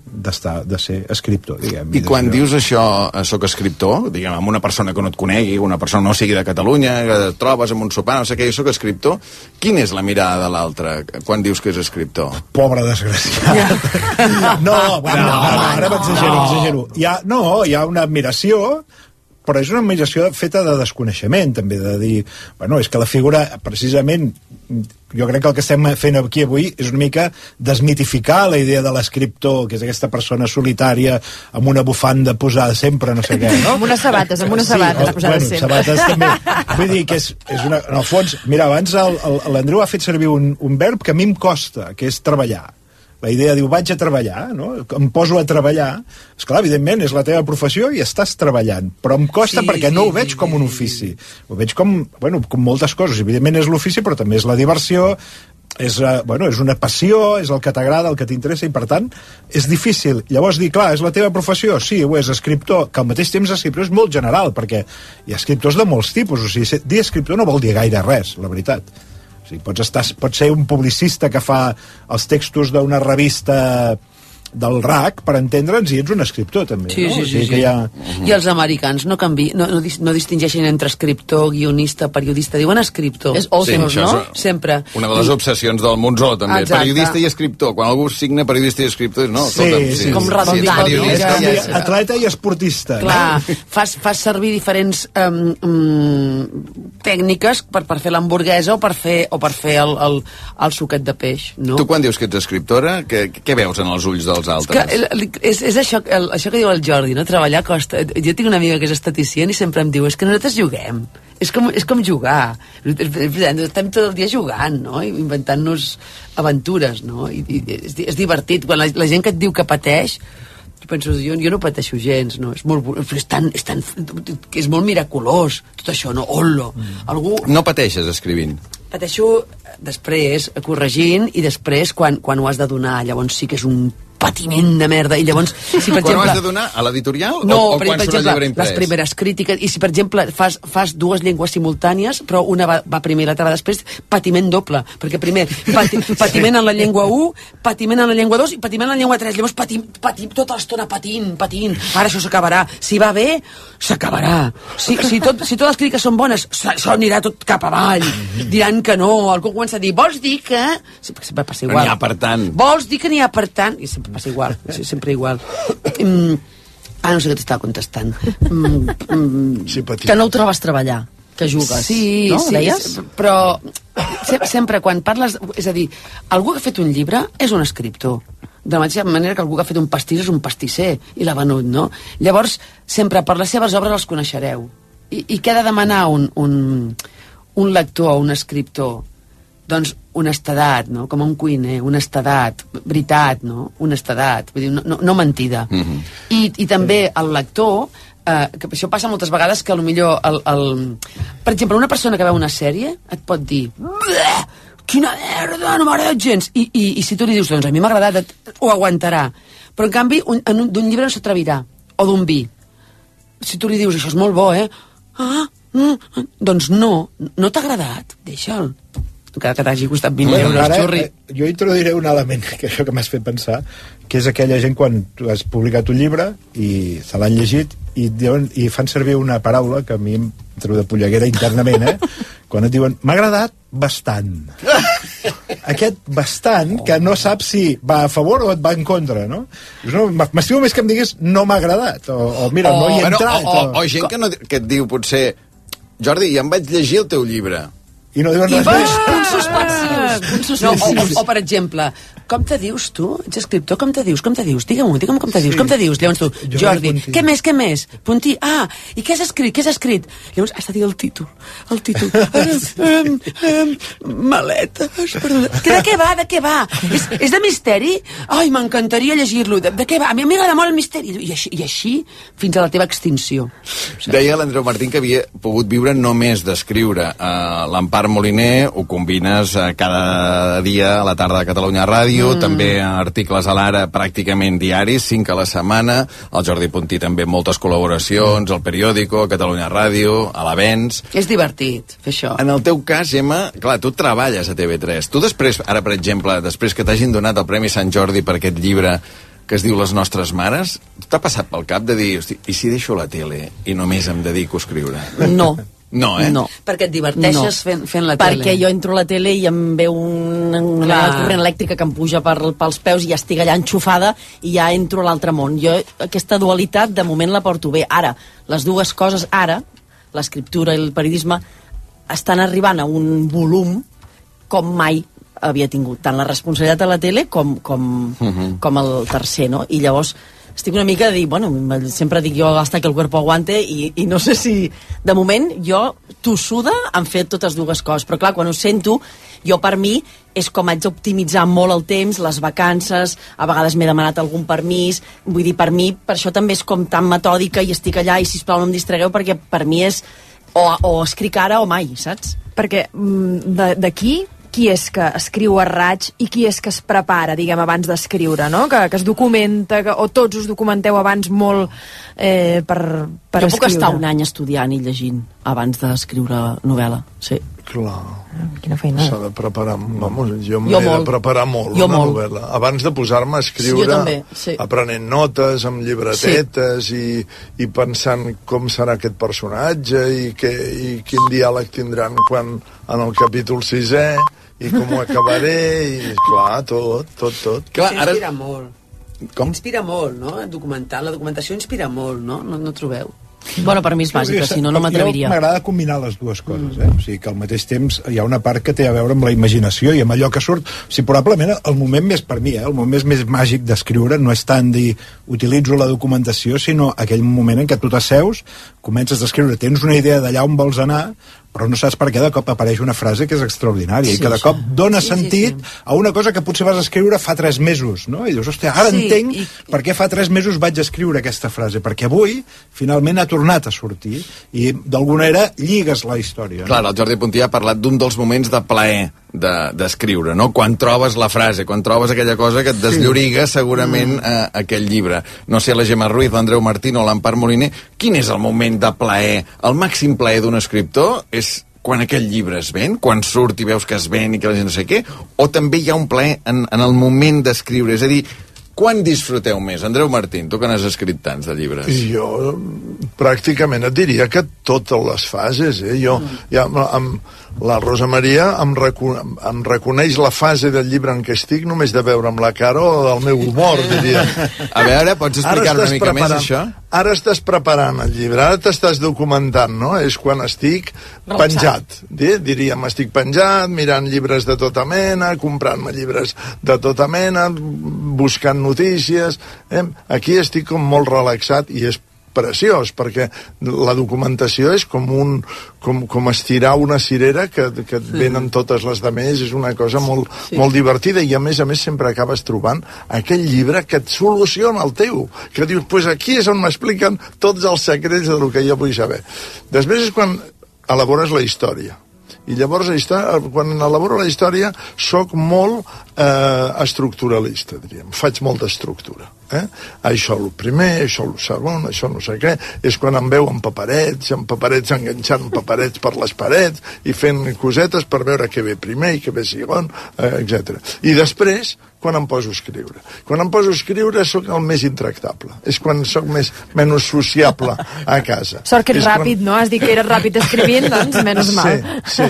d'estar, de ser escriptor, diguem. I quan dius això, eh, sóc escriptor, diguem, amb una persona que no et conegui, una persona no sigui de Catalunya, que et trobes amb un sopar, no sé què, jo sóc escriptor, quina és la mirada de l'altre quan dius que és escriptor? Pobre desgraciat. no, bueno, no, no, ara m'exagero, exagero. Hi ha, no, hi ha una admiració, però és una admiració feta de desconeixement, també, de dir, bueno, és que la figura, precisament, jo crec que el que estem fent aquí avui és una mica desmitificar la idea de l'escriptor, que és aquesta persona solitària amb una bufanda posada sempre, no sé què, no? Amb unes sabates, amb unes sabates o- posades bueno, sempre. sabates també. Vull dir que és, és una, en el fons, mira, abans l'Andreu ha fet servir un, un verb que a mi em costa, que és treballar. La idea diu, vaig a treballar, no? em poso a treballar, és clar, evidentment, és la teva professió i estàs treballant, però em costa Sí, perquè no sí, ho veig sí, com un sí, ofici, ho veig com, bueno, com moltes coses, evidentment és l'ofici, però també és la diversió, és, eh, bueno, és una passió, és el que t'agrada, el que t'interessa, i per tant, és difícil. Llavors dir, clar, és la teva professió? Sí, ho és, escriptor, que al mateix temps escriptor és molt general, perquè hi ha escriptors de molts tipus, o sigui, dir escriptor no vol dir gaire res, la veritat. O sigui, pots, estar, pots ser un publicista que fa els textos d'una revista del RAC, per entendre'ns, i ets un escriptor, també. Sí, no? sí, O sí, sigui sí. ha... I els americans no, canvi, no, no, no distingeixen entre escriptor, guionista, periodista, diuen escriptor. És author, això no? és Sempre. Una de les obsessions del Monzó, també. Exacte. Periodista i escriptor. Quan algú signa periodista i escriptor, no, Sí, escolta'm, sí, Com ets no? periodista, És ja com atleta i esportista. Clar, No? fas, fas servir diferents um, um, tècniques per, per fer l'hamburguesa o per fer, o per fer el, el, el suquet de peix, no? Tu quan dius que ets escriptora, què, què veus en els ulls dels que altres? el- és, és això, el, això que diu el Jordi, no? Treballar costa. Jo tinc una amiga que és estaticient i sempre em diu és que nosaltres juguem. És com, és com jugar. Estem tot el dia jugant, no? Inventant-nos aventures, no? I, i és, és divertit. Quan la, la gent que et diu que pateix, jo penso, jo, jo no pateixo gens, no? És, molt, és, tan, és, tan, que és molt miraculós, tot això, no? Ollo. Algú, No pateixes escrivint. pateixo després corregint i després quan, quan ho has de donar llavors sí que és un patiment de merda i llavors si per quan exemple has de donar? A l'editorial? no, o, o per, quan per exemple, llibre imprès? les primeres crítiques, i si per exemple fas, fas dues llengües simultànies, però una va, va primer i l'altra va després, patiment doble, perquè primer pati, patiment en la llengua 1, patiment en la llengua 2 i patiment en la llengua 3, llavors patim, patim tota l'estona patint, patint, ara això s'acabarà, si va bé, s'acabarà, si, si, tot, si totes les crítiques són bones, això anirà tot cap avall, diran que no, algú comença a dir, vols dir que... Sempre, passa igual. n'hi ha per tant. Vols dir que n'hi ha per tant? I sempre passa igual, sempre igual. Mm, ah, no sé què t'estava contestant. Mm, mm, Sí, petit. Que no ho trobes treballar, que jugues. Sí, no? sí, Deies? però se- sempre quan parles... És a dir, algú que ha fet un llibre és un escriptor. De la mateixa manera que algú que ha fet un pastís és un pastisser i l'ha venut, no? Llavors, sempre per les seves obres els coneixereu. I, i què ha de demanar un, un, un lector o un escriptor? Doncs honestedat, no? Com un cuiner, honestedat, veritat, no? Honestedat, vull dir, no, no, no mentida. Mm -hmm. I, I també el lector, eh, que això passa moltes vegades que millor el, el... Per exemple, una persona que veu una sèrie et pot dir "Bleh, quina merda, no m'ha agradat gens I, i, i si tu li dius, doncs a mi m'ha agradat ho aguantarà, però en canvi un, en un- d'un llibre no s'atrevirà o d'un vi si tu li dius això és molt bo, eh? Ah, mm, mm, doncs no, no t'ha agradat, deixa'l. Encara que t'hagi costat 20 Bueno, euros, ara, xurri. eh, jo introduiré un element que això que m'has fet pensar, que és aquella gent quan tu has publicat un llibre i se l'han llegit i, diuen, i fan servir una paraula que a mi em treu de polleguera internament, eh? quan et diuen, m'ha agradat bastant. Aquest bastant, que no saps si va a favor o et va en contra, no? Dius, no M'estimo més que em diguis no m'ha agradat, o, o mira, no hi he bueno, entrat, o, o, o gent que, no, que et diu, potser, Jordi, ja em vaig llegir el teu llibre. I no diuen I res va, més. punts suspensius, punts suspensius. No, o, o, per exemple, com te dius tu? Ets escriptor, com te dius? Com te dius? Digue'm-ho, digue'm com te dius, Sí. com te dius? Llavors tu, Jo Jordi, què més, què més? Puntí, ah, i què has escrit, què has escrit? Llavors has de dir el títol, el títol. um, um, maletes, perdó. Que de què va, de què va? És, és de misteri? Ai, m'encantaria llegir-lo. De, de què va? A mi m'agrada molt el misteri. I així, I així fins a la teva extinció. Deia l'Andreu Martín que havia pogut viure només d'escriure. Uh, L'Empar Moliner ho combines uh, cada dia a la tarda de Catalunya Ràdio, mm. també articles a l'ara pràcticament diaris, cinc a la setmana, el Jordi Puntí també moltes col·laboracions, el periòdico, Catalunya Ràdio, a l'Avenç... És divertit fer això. En el teu cas, Gemma, clar, tu treballes a TV3. Tu després, ara per exemple, després que t'hagin donat el Premi Sant Jordi per aquest llibre que es diu Les nostres mares, t'ha passat pel cap de dir, hosti, i si deixo la tele i només em dedico a escriure? No. No, eh? No. Perquè et diverteixes fent, fent la Perquè tele. jo entro a la tele i em veu un, una Clar. corrent elèctrica que em puja per, pels peus i ja estic allà enxufada i ja entro a l'altre món. Jo aquesta dualitat de moment la porto bé. Ara, les dues coses ara, l'escriptura i el periodisme, estan arribant a un volum com mai havia tingut tant la responsabilitat a la tele com, com, uh -huh. com el tercer, no? I llavors estic una mica de dir, bueno, sempre dic jo hasta que el cuerpo aguante i, i no sé si... De moment, jo, tossuda, han fet totes dues coses, però clar, quan ho sento, jo per mi és com haig d'optimitzar molt el temps, les vacances, a vegades m'he demanat algun permís, vull dir, per mi, per això també és com tan metòdica i estic allà i sisplau no em distregueu perquè per mi és o, o escric ara o mai, saps? Perquè mm, d'aquí qui és que escriu a raig i qui és que es prepara, diguem, abans d'escriure, no? Que, que es documenta, que, o tots us documenteu abans molt eh, per, per jo escriure. puc estar un any estudiant i llegint abans d'escriure novel·la, sí. Clar, Quina feina. s'ha de preparar, vamos, jo m'he Jo de molt. preparar molt Jo una molt. novel·la. Abans de posar-me a Sí, escriure, jo també, sí. aprenent notes, amb llibretetes i, i pensant com serà aquest personatge i, que, i quin diàleg tindran quan en el capítol sisè i com ho acabaré i clar, tot, tot, tot. Clar, ara... inspira molt. Com? Inspira molt, no? Documentar. La documentació inspira molt, no? No, no trobeu? Bueno, per mi és bàsica, si no, no m'atreviria. M'agrada combinar les dues coses, eh? O sigui, que al mateix temps hi ha una part que té a veure amb la imaginació i amb allò que surt. O sigui, probablement el moment més per mi, eh? el moment més, més màgic d'escriure no és tant dir utilitzo la documentació, sinó aquell moment en què tu t'asseus, comences a escriure, tens una idea d'allà on vols anar, però no saps per què de cop apareix una frase que és extraordinària Sí, i que de sí. cop dona Sí, sí, sentit sí. a una cosa que potser vas escriure fa tres mesos, no? I dius, hòstia, ara Sí, entenc i- per què fa tres mesos vaig escriure aquesta frase, perquè avui finalment ha tornat a sortir i d'alguna manera lligues la història. Clar, el Jordi Puntí ha parlat d'un dels moments de plaer de- d'escriure, no? Quan trobes la frase, quan trobes aquella cosa que et deslloriga segurament eh, aquell llibre. No sé, la Gemma Ruiz, l'Andreu Martín o l'Empar Moliner, quin és el moment de plaer? El màxim plaer d'un escriptor és quan aquell llibre es ven, quan surt i veus que es ven i que la gent no sé què, o també hi ha un plaer en, en el moment d'escriure? És a dir, quan disfruteu més? Andreu Martín, tu que n'has escrit tants de llibres. I jo mm, pràcticament et diria que totes les fases, eh? Jo, ja, amb, la Rosa Maria em, reco em reconeix la fase del llibre en què estic només de veure'm la cara o del meu humor, diria. A veure, pots explicar una mica més preparant- això? Ara estàs preparant el llibre, ara t'estàs documentant, no? És quan estic penjat. Di- Diríem, estic penjat, mirant llibres de tota mena, comprant-me llibres de tota mena, buscant notícies... Eh? Aquí estic com molt relaxat i és preciós, perquè la documentació és com, un, com, com estirar una cirera que, que et venen totes les de més, és una cosa molt, sí. molt divertida i a més a més sempre acabes trobant aquell llibre que et soluciona el teu, que dius, pues aquí és on m'expliquen tots els secrets del que jo vull saber. Després és quan elabores la història. I llavors, quan elaboro la història, sóc molt eh, estructuralista, diríem. Faig molta estructura. Eh? Això el primer, això el segon, això no sé què. És quan em veu amb paperets, amb paperets enganxant paperets per les parets i fent cosetes per veure què ve primer i què ve segon, eh, etc. I després, quan em poso a escriure. Quan em poso a escriure sóc el més intractable. És quan sóc més, menys sociable a casa. Sort que ets És quan- ràpid, no? Has dit que eres ràpid escrivint, doncs menys mal. Sí, sí.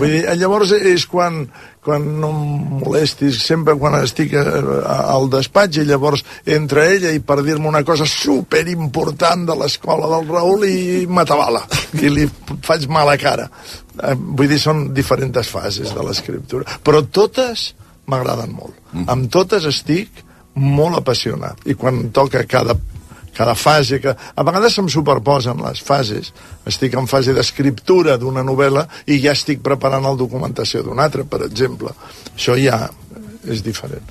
Vull dir, llavors és quan, quan no em molestis, sempre quan estic eh, al despatx i llavors entra ella i per dir-me una cosa super important de l'escola del Raül i m'atabala i li faig mala cara. Eh, Vull dir, són diferents fases de l'escriptura, però totes m'agraden molt. Amb totes estic molt apassionat i quan toca cada cada fase, que a vegades se'm superposen les fases, estic en fase d'escriptura d'una novel·la i ja estic preparant la documentació d'una altra, per exemple. Això ja és diferent.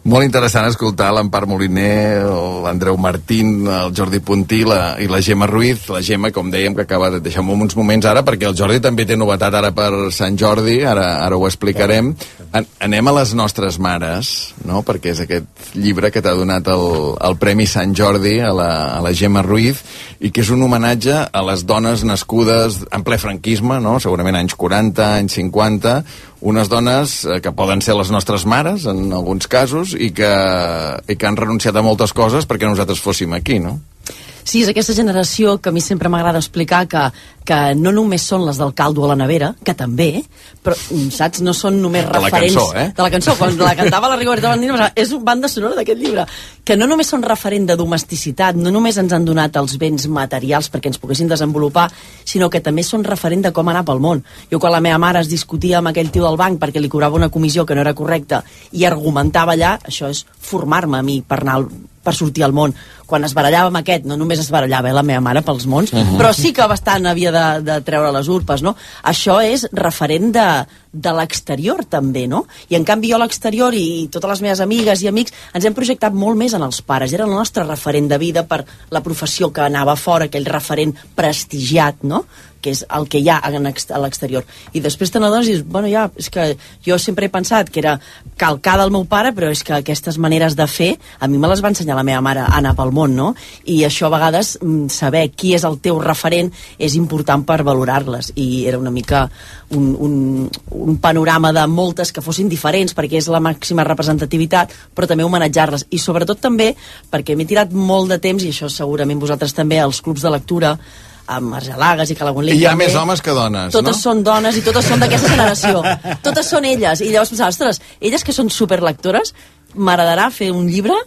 Molt interessant escoltar l'Empar Moliner, l'Andreu Martín, el Jordi Puntí la, i la Gemma Ruiz. La Gemma, com dèiem, que acaba de deixar uns moments ara, perquè el Jordi també té novetat ara per Sant Jordi, ara, ara ho explicarem. An anem a les nostres mares, no? perquè és aquest llibre que t'ha donat el, el Premi Sant Jordi a la, a la Gemma Ruiz, i que és un homenatge a les dones nascudes en ple franquisme, no? segurament anys 40, anys 50, unes dones eh, que poden ser les nostres mares, en alguns casos, i que, i que han renunciat a moltes coses perquè nosaltres fóssim aquí, no? Sí, és aquesta generació que a mi sempre m'agrada explicar que, que no només són les del caldo a la nevera, que també, però, mm, saps, no són només De la referents... cançó, eh? De la cançó, quan la cantava la Rigoberta Bandini, és un banda sonora d'aquest llibre, que no només són referent de domesticitat, no només ens han donat els béns materials perquè ens poguessin desenvolupar, sinó que també són referent de com anar pel món. Jo quan la meva mare es discutia amb aquell tio del banc perquè li cobrava una comissió que no era correcta i argumentava allà, això és formar-me a mi per anar al, per sortir al món. Quan es barallava amb aquest, no només es barallava eh, la meva mare pels mons, uh -huh. però sí que bastant havia de, de treure les urpes, no? Això és referent de, de l'exterior, també, no? I en canvi jo a l'exterior i totes les meves amigues i amics ens hem projectat molt més en els pares. Era el nostre referent de vida per la professió que anava fora, aquell referent prestigiat, no? Que és el que hi ha a l'exterior. I després te n'adones i dius, bueno, ja, és que jo sempre he pensat que era calcada del meu pare, però és que aquestes maneres de fer, a mi me les va ensenyar la meva mare a anar pel món, no? I això a vegades, mm, saber qui és el teu referent és important per valorar-les. I era una mica un, un, un panorama de moltes que fossin diferents, perquè és la màxima representativitat, però també homenatjar-les. I sobretot també perquè m'he tirat molt de temps, i això segurament vosaltres també, als clubs de lectura, amb Argelagues i Calagonlí. I hi ha també, més homes que dones, totes no? són dones i totes són d'aquesta generació. totes són elles. I llavors pensava, ostres, elles que són superlectores, m'agradarà fer un llibre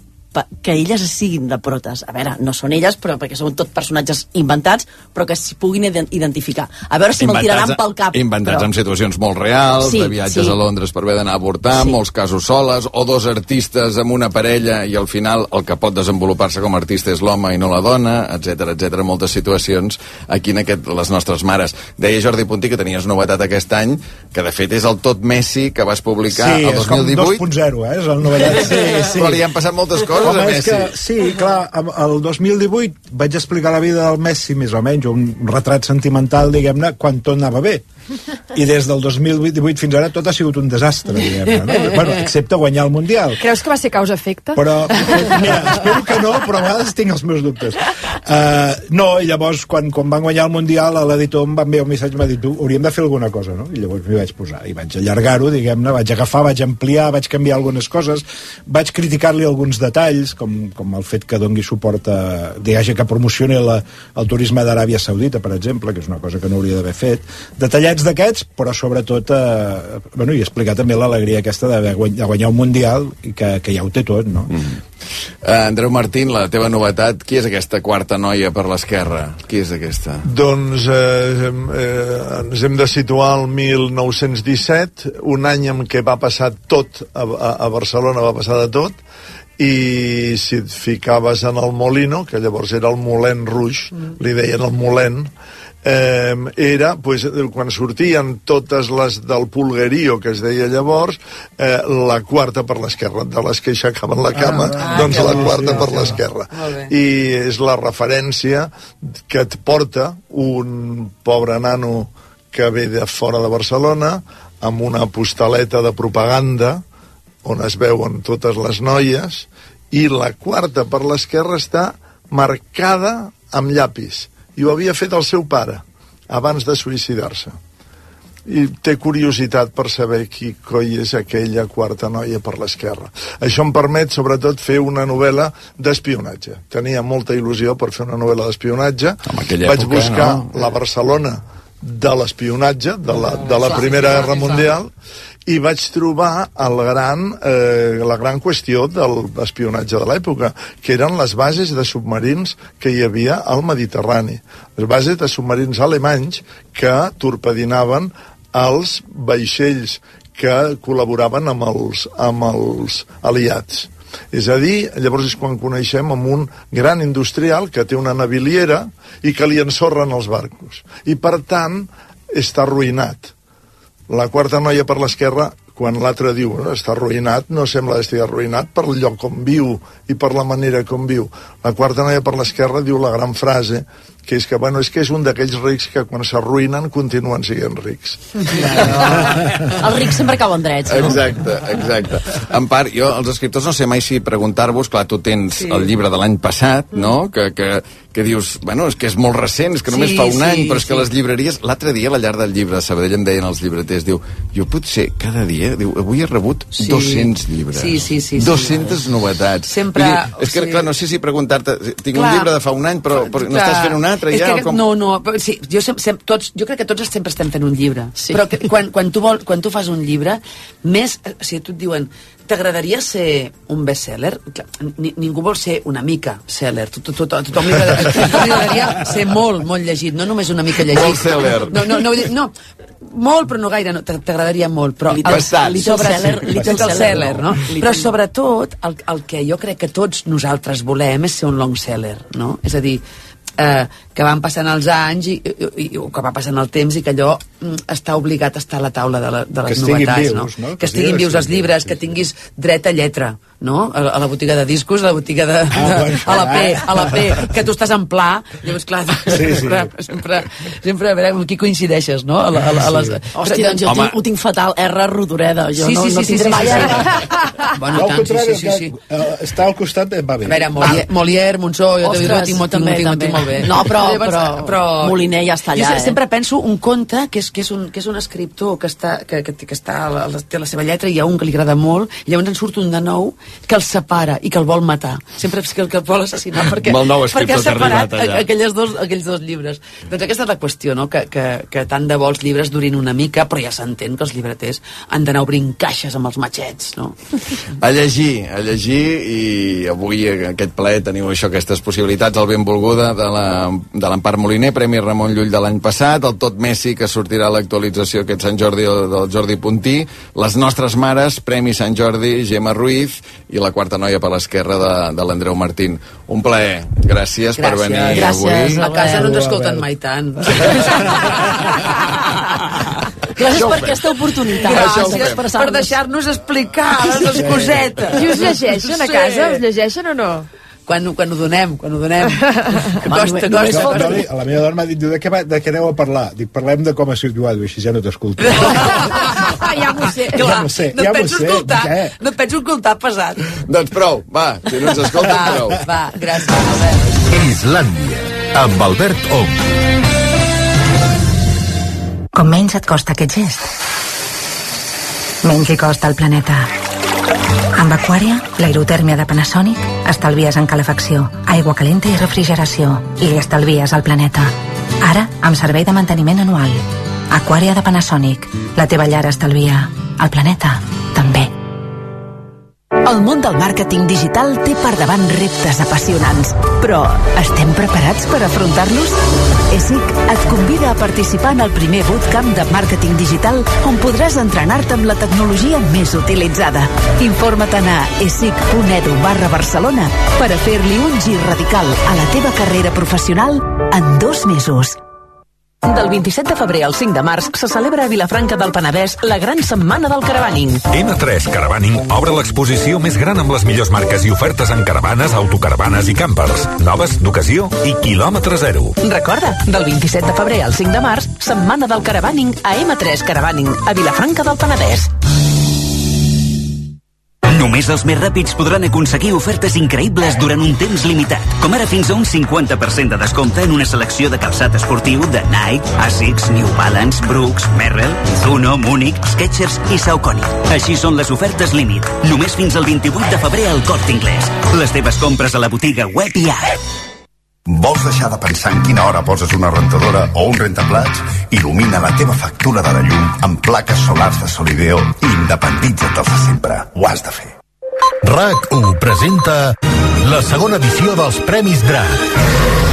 que elles siguin de protes. A veure, no són elles, però perquè són tot personatges inventats, però que s'hi puguin ident- identificar. A veure si me'l tiraran pel cap. Inventats però... en situacions molt reals, Sí, de viatges sí. a Londres per haver d'anar a avortar, Sí. molts casos soles, o dos artistes amb una parella i al final el que pot desenvolupar-se com a artista és l'home i no la dona, etc etc. moltes situacions aquí en aquest, les nostres mares. Deia Jordi Puntí que tenies novetat aquest any, que de fet és el Tot Messi que vas publicar sí, el és com 2018. 2.0, eh? És el novetat. Sí, sí. Però li han passat moltes coses Home, a és Messi. que, sí, clar, el 2018 vaig explicar la vida del Messi, més o menys, un retrat sentimental, diguem-ne, quan tot anava bé. I des del 2018 fins ara tot ha sigut un desastre, diguem-ne, no? Bueno, excepte guanyar el Mundial. Creus que va ser causa-efecte? Però, mira, espero que no, però a vegades tinc els meus dubtes. Uh, no, i llavors, quan, quan van guanyar el Mundial, l'editor em va enviar un missatge m'ha dit, hauríem de fer alguna cosa, no? I llavors m'hi vaig posar, i vaig allargar-ho, diguem-ne, vaig agafar, vaig ampliar, vaig canviar algunes coses, vaig criticar-li alguns detalls, com, com el fet que dongui suport a, diguem que promocioni la, el turisme d'Aràbia Saudita, per exemple, que és una cosa que no hauria d'haver fet, detallets d'aquests, però sobretot, eh, bueno, i explicar també l'alegria aquesta de guany- de guanyar un Mundial, i que, que ja ho té tot, no? Mm. Uh, Andreu Martín, la teva novetat, qui és aquesta quarta noia per l'esquerra? Qui és aquesta? Doncs eh, eh, ens hem de situar al 1917, un any en què va passar tot, a, a, a Barcelona va passar de tot, i si et ficaves en el Molino, que llavors era el Molen Rouge, mm. li deien el Molen, eh, era, pues, quan sortien totes les del pulguerío, que es deia llavors, eh, la quarta per l'esquerra, de les que aixecaven la cama, Ah, doncs que la quarta per l'esquerra. I és la referència que et porta un pobre nano que ve de fora de Barcelona amb una postaleta de propaganda on es veuen totes les noies i la quarta per l'esquerra està marcada amb llapis i ho havia fet el seu pare abans de suïcidar-se i té curiositat per saber qui coi és aquella quarta noia per l'esquerra. Això em permet, sobretot, fer una novel·la d'espionatge. Tenia molta il·lusió per fer una novel·la d'espionatge. Vaig època, buscar no? la Barcelona de l'espionatge, de la, de la Primera Guerra Mundial, i vaig trobar el gran, eh, la gran qüestió de l'espionatge de l'època, que eren les bases de submarins que hi havia al Mediterrani. Les bases de submarins alemanys que torpedinaven els vaixells que col·laboraven amb els, amb els aliats. És a dir, llavors és quan coneixem amb un gran industrial que té una naviliera i que li ensorren els barcos. I, per tant, està arruïnat. La quarta noia per l'esquerra, quan l'altre diu "No, està arruïnat, no sembla estigui arruïnat per lloc on viu i per la manera com viu. La quarta noia per l'esquerra diu la gran frase que és que, bueno, és que és un d'aquells rics que quan s'arruïnen continuen sent rics. Els rics sempre cauen drets, no? Exacte, exacte. En part, jo, els escriptors, no sé mai si preguntar-vos, clar, tu tens sí. el llibre de l'any passat, no?, que, que, que dius, bueno, és que és molt recent, és que només Sí, fa un sí, any, però és que sí. les llibreries... L'altre dia, a la llar del llibre de Sabadell, em deien els llibreters, diu, jo potser cada dia, diu, avui he rebut Sí. 200 llibres. Sí, sí, sí, sí. 200 novetats. Sempre, dir, és que, sigui- clar, no sé si preguntar-te, tinc un Clar. llibre de fa un any, però, però no Clar. estàs fent un altre és ja? Que, com... No, no, sí, jo, sem, sem, tots, jo crec que tots sempre estem fent un llibre. Sí. Però que, quan, quan, tu vol, quan tu fas un llibre, més, eh, o sigui, tu et diuen, t'agradaria ser un bestseller? Ni, ningú vol ser una mica seller. Tu, tu, tu, tothom li agradaria ser molt, molt llegit, no només una mica llegit. Molt seller. No, no, no, no, molt, però no gaire, no, t'a- t'agradaria molt. Però Little- Bastant. little sobre- seller, sí, little little seller, no? Però sobretot, el, el que jo crec que tots nosaltres volem és ser un long seller, no? És a dir, eh, que van passant els anys i, i, i, o que va passant el temps i que allò mm, està obligat a estar a la taula de, la, de les Que novetats, vius, no? no? Que estiguin vius els llibres, que tinguis dret a lletra, no? A, a la botiga de discos, a la botiga de... Ah, bueno, a la P, a la P, que tu estàs en pla, llavors, clar, Sí, sí. sempre, sempre, sempre a veure amb qui coincideixes, no? A, la, a, la, a les, Hòstia, doncs jo Home. tinc, ho tinc fatal. R. Rodoreda. Jo Sí, no, sí, sí, no sí, tindré sí, mai sí, sí. Bueno, tant, sí, sí, sí, sí. eh, està al costat, eh, va bé. A veure, Molière, Molière Monsó, jo Ostres, Ostres, tinc, molt, tinc, també, tinc, també. tinc molt bé. No, però- però Moliner ja està allà, Jo eh? sempre penso un conte que és, que és, un, que és un escriptor que, està, que, que, que està, a la, té la seva lletra i hi ha un que li agrada molt i llavors en surt un de nou que el separa i que el vol matar. Sempre és que el que el vol assassinar perquè, perquè ha separat arribat allà. a- aquelles dos, aquells dos llibres. Doncs aquesta és la qüestió, no? que, que, que tant de bo els llibres durin una mica, però ja s'entén que els llibreters han d'anar obrint caixes amb els matxets, no? A llegir, a llegir i avui aquest ple teniu això, aquestes possibilitats, el benvolguda de la- de l'Empar Moliner, Premi Ramon Llull de l'any passat, el Tot Messi, que sortirà a l'actualització aquest Sant Jordi del Jordi Puntí, les nostres mares, Premi Sant Jordi, Gemma Ruiz, i la quarta noia per l'esquerra de, de l'Andreu Martín. Un plaer, gràcies, per Gràcies. venir Gràcies, avui. A casa no ens Albert. escolten mai tant. Gràcies per aquesta oportunitat. Gràcies per, per deixar-nos explicar les cosetes. I us llegeixen a casa? Us llegeixen o no? Quan, quan ho donem, quan ho donem. Que costa, només costa. Doni, a la meva dona m'ha dit, de què, va, de què aneu a parlar? Dic, parlem de com ha sigut Guado, així ja no t'escolto. ja m'ho sé. Ja m'ho sé, no ja et penso sé, escoltar, què? no et penso escoltar pesat. Doncs prou, va, si no ens escolten, Va, prou. va, gràcies, Albert. Islàndia, amb Albert Ong. Com menys et costa aquest gest, menys li costa al planeta. Amb Aquària, l'aerotèrmia de Panasonic, estalvies en calefacció, aigua calenta i refrigeració, i li estalvies al planeta. Ara, amb servei de manteniment anual. Aquària de Panasonic, la teva llar estalvia, el planeta també. El món del màrqueting digital té per davant reptes apassionants, però estem preparats per afrontar-los? ESIC et convida a participar en el primer bootcamp de màrqueting digital on podràs entrenar-te amb la tecnologia més utilitzada. Informa't a esic.edu barra Barcelona per a fer-li un gir radical a la teva carrera professional en dos mesos. Del 27 de febrer al 5 de març se celebra a Vilafranca del Penedès la gran setmana del caravaning. M3 Caravaning obre l'exposició més gran amb les millors marques i ofertes en caravanes, autocaravanes i campers. Noves, d'ocasió i quilòmetre zero. Recorda, del 27 de febrer al 5 de març, setmana del caravaning a M3 Caravaning, a Vilafranca del Penedès. Només els més ràpids podran aconseguir ofertes increïbles durant un temps limitat, com ara fins a un 50% de descompte en una selecció de calçat esportiu de Nike, Asics, New Balance, Brooks, Merrell, Zuno, Múnich, Skechers i Saucony. Així són les ofertes límit, només fins al 28 de febrer al Corte Inglés. Les teves compres a la botiga web i app. Vols deixar de pensar en quina hora poses una rentadora o un rentaplats? Il·lumina la teva factura de la llum amb plaques solars de Solideo i independitza't dels de sempre. Ho has de fer. RAC1 presenta la segona edició dels Premis DRAC.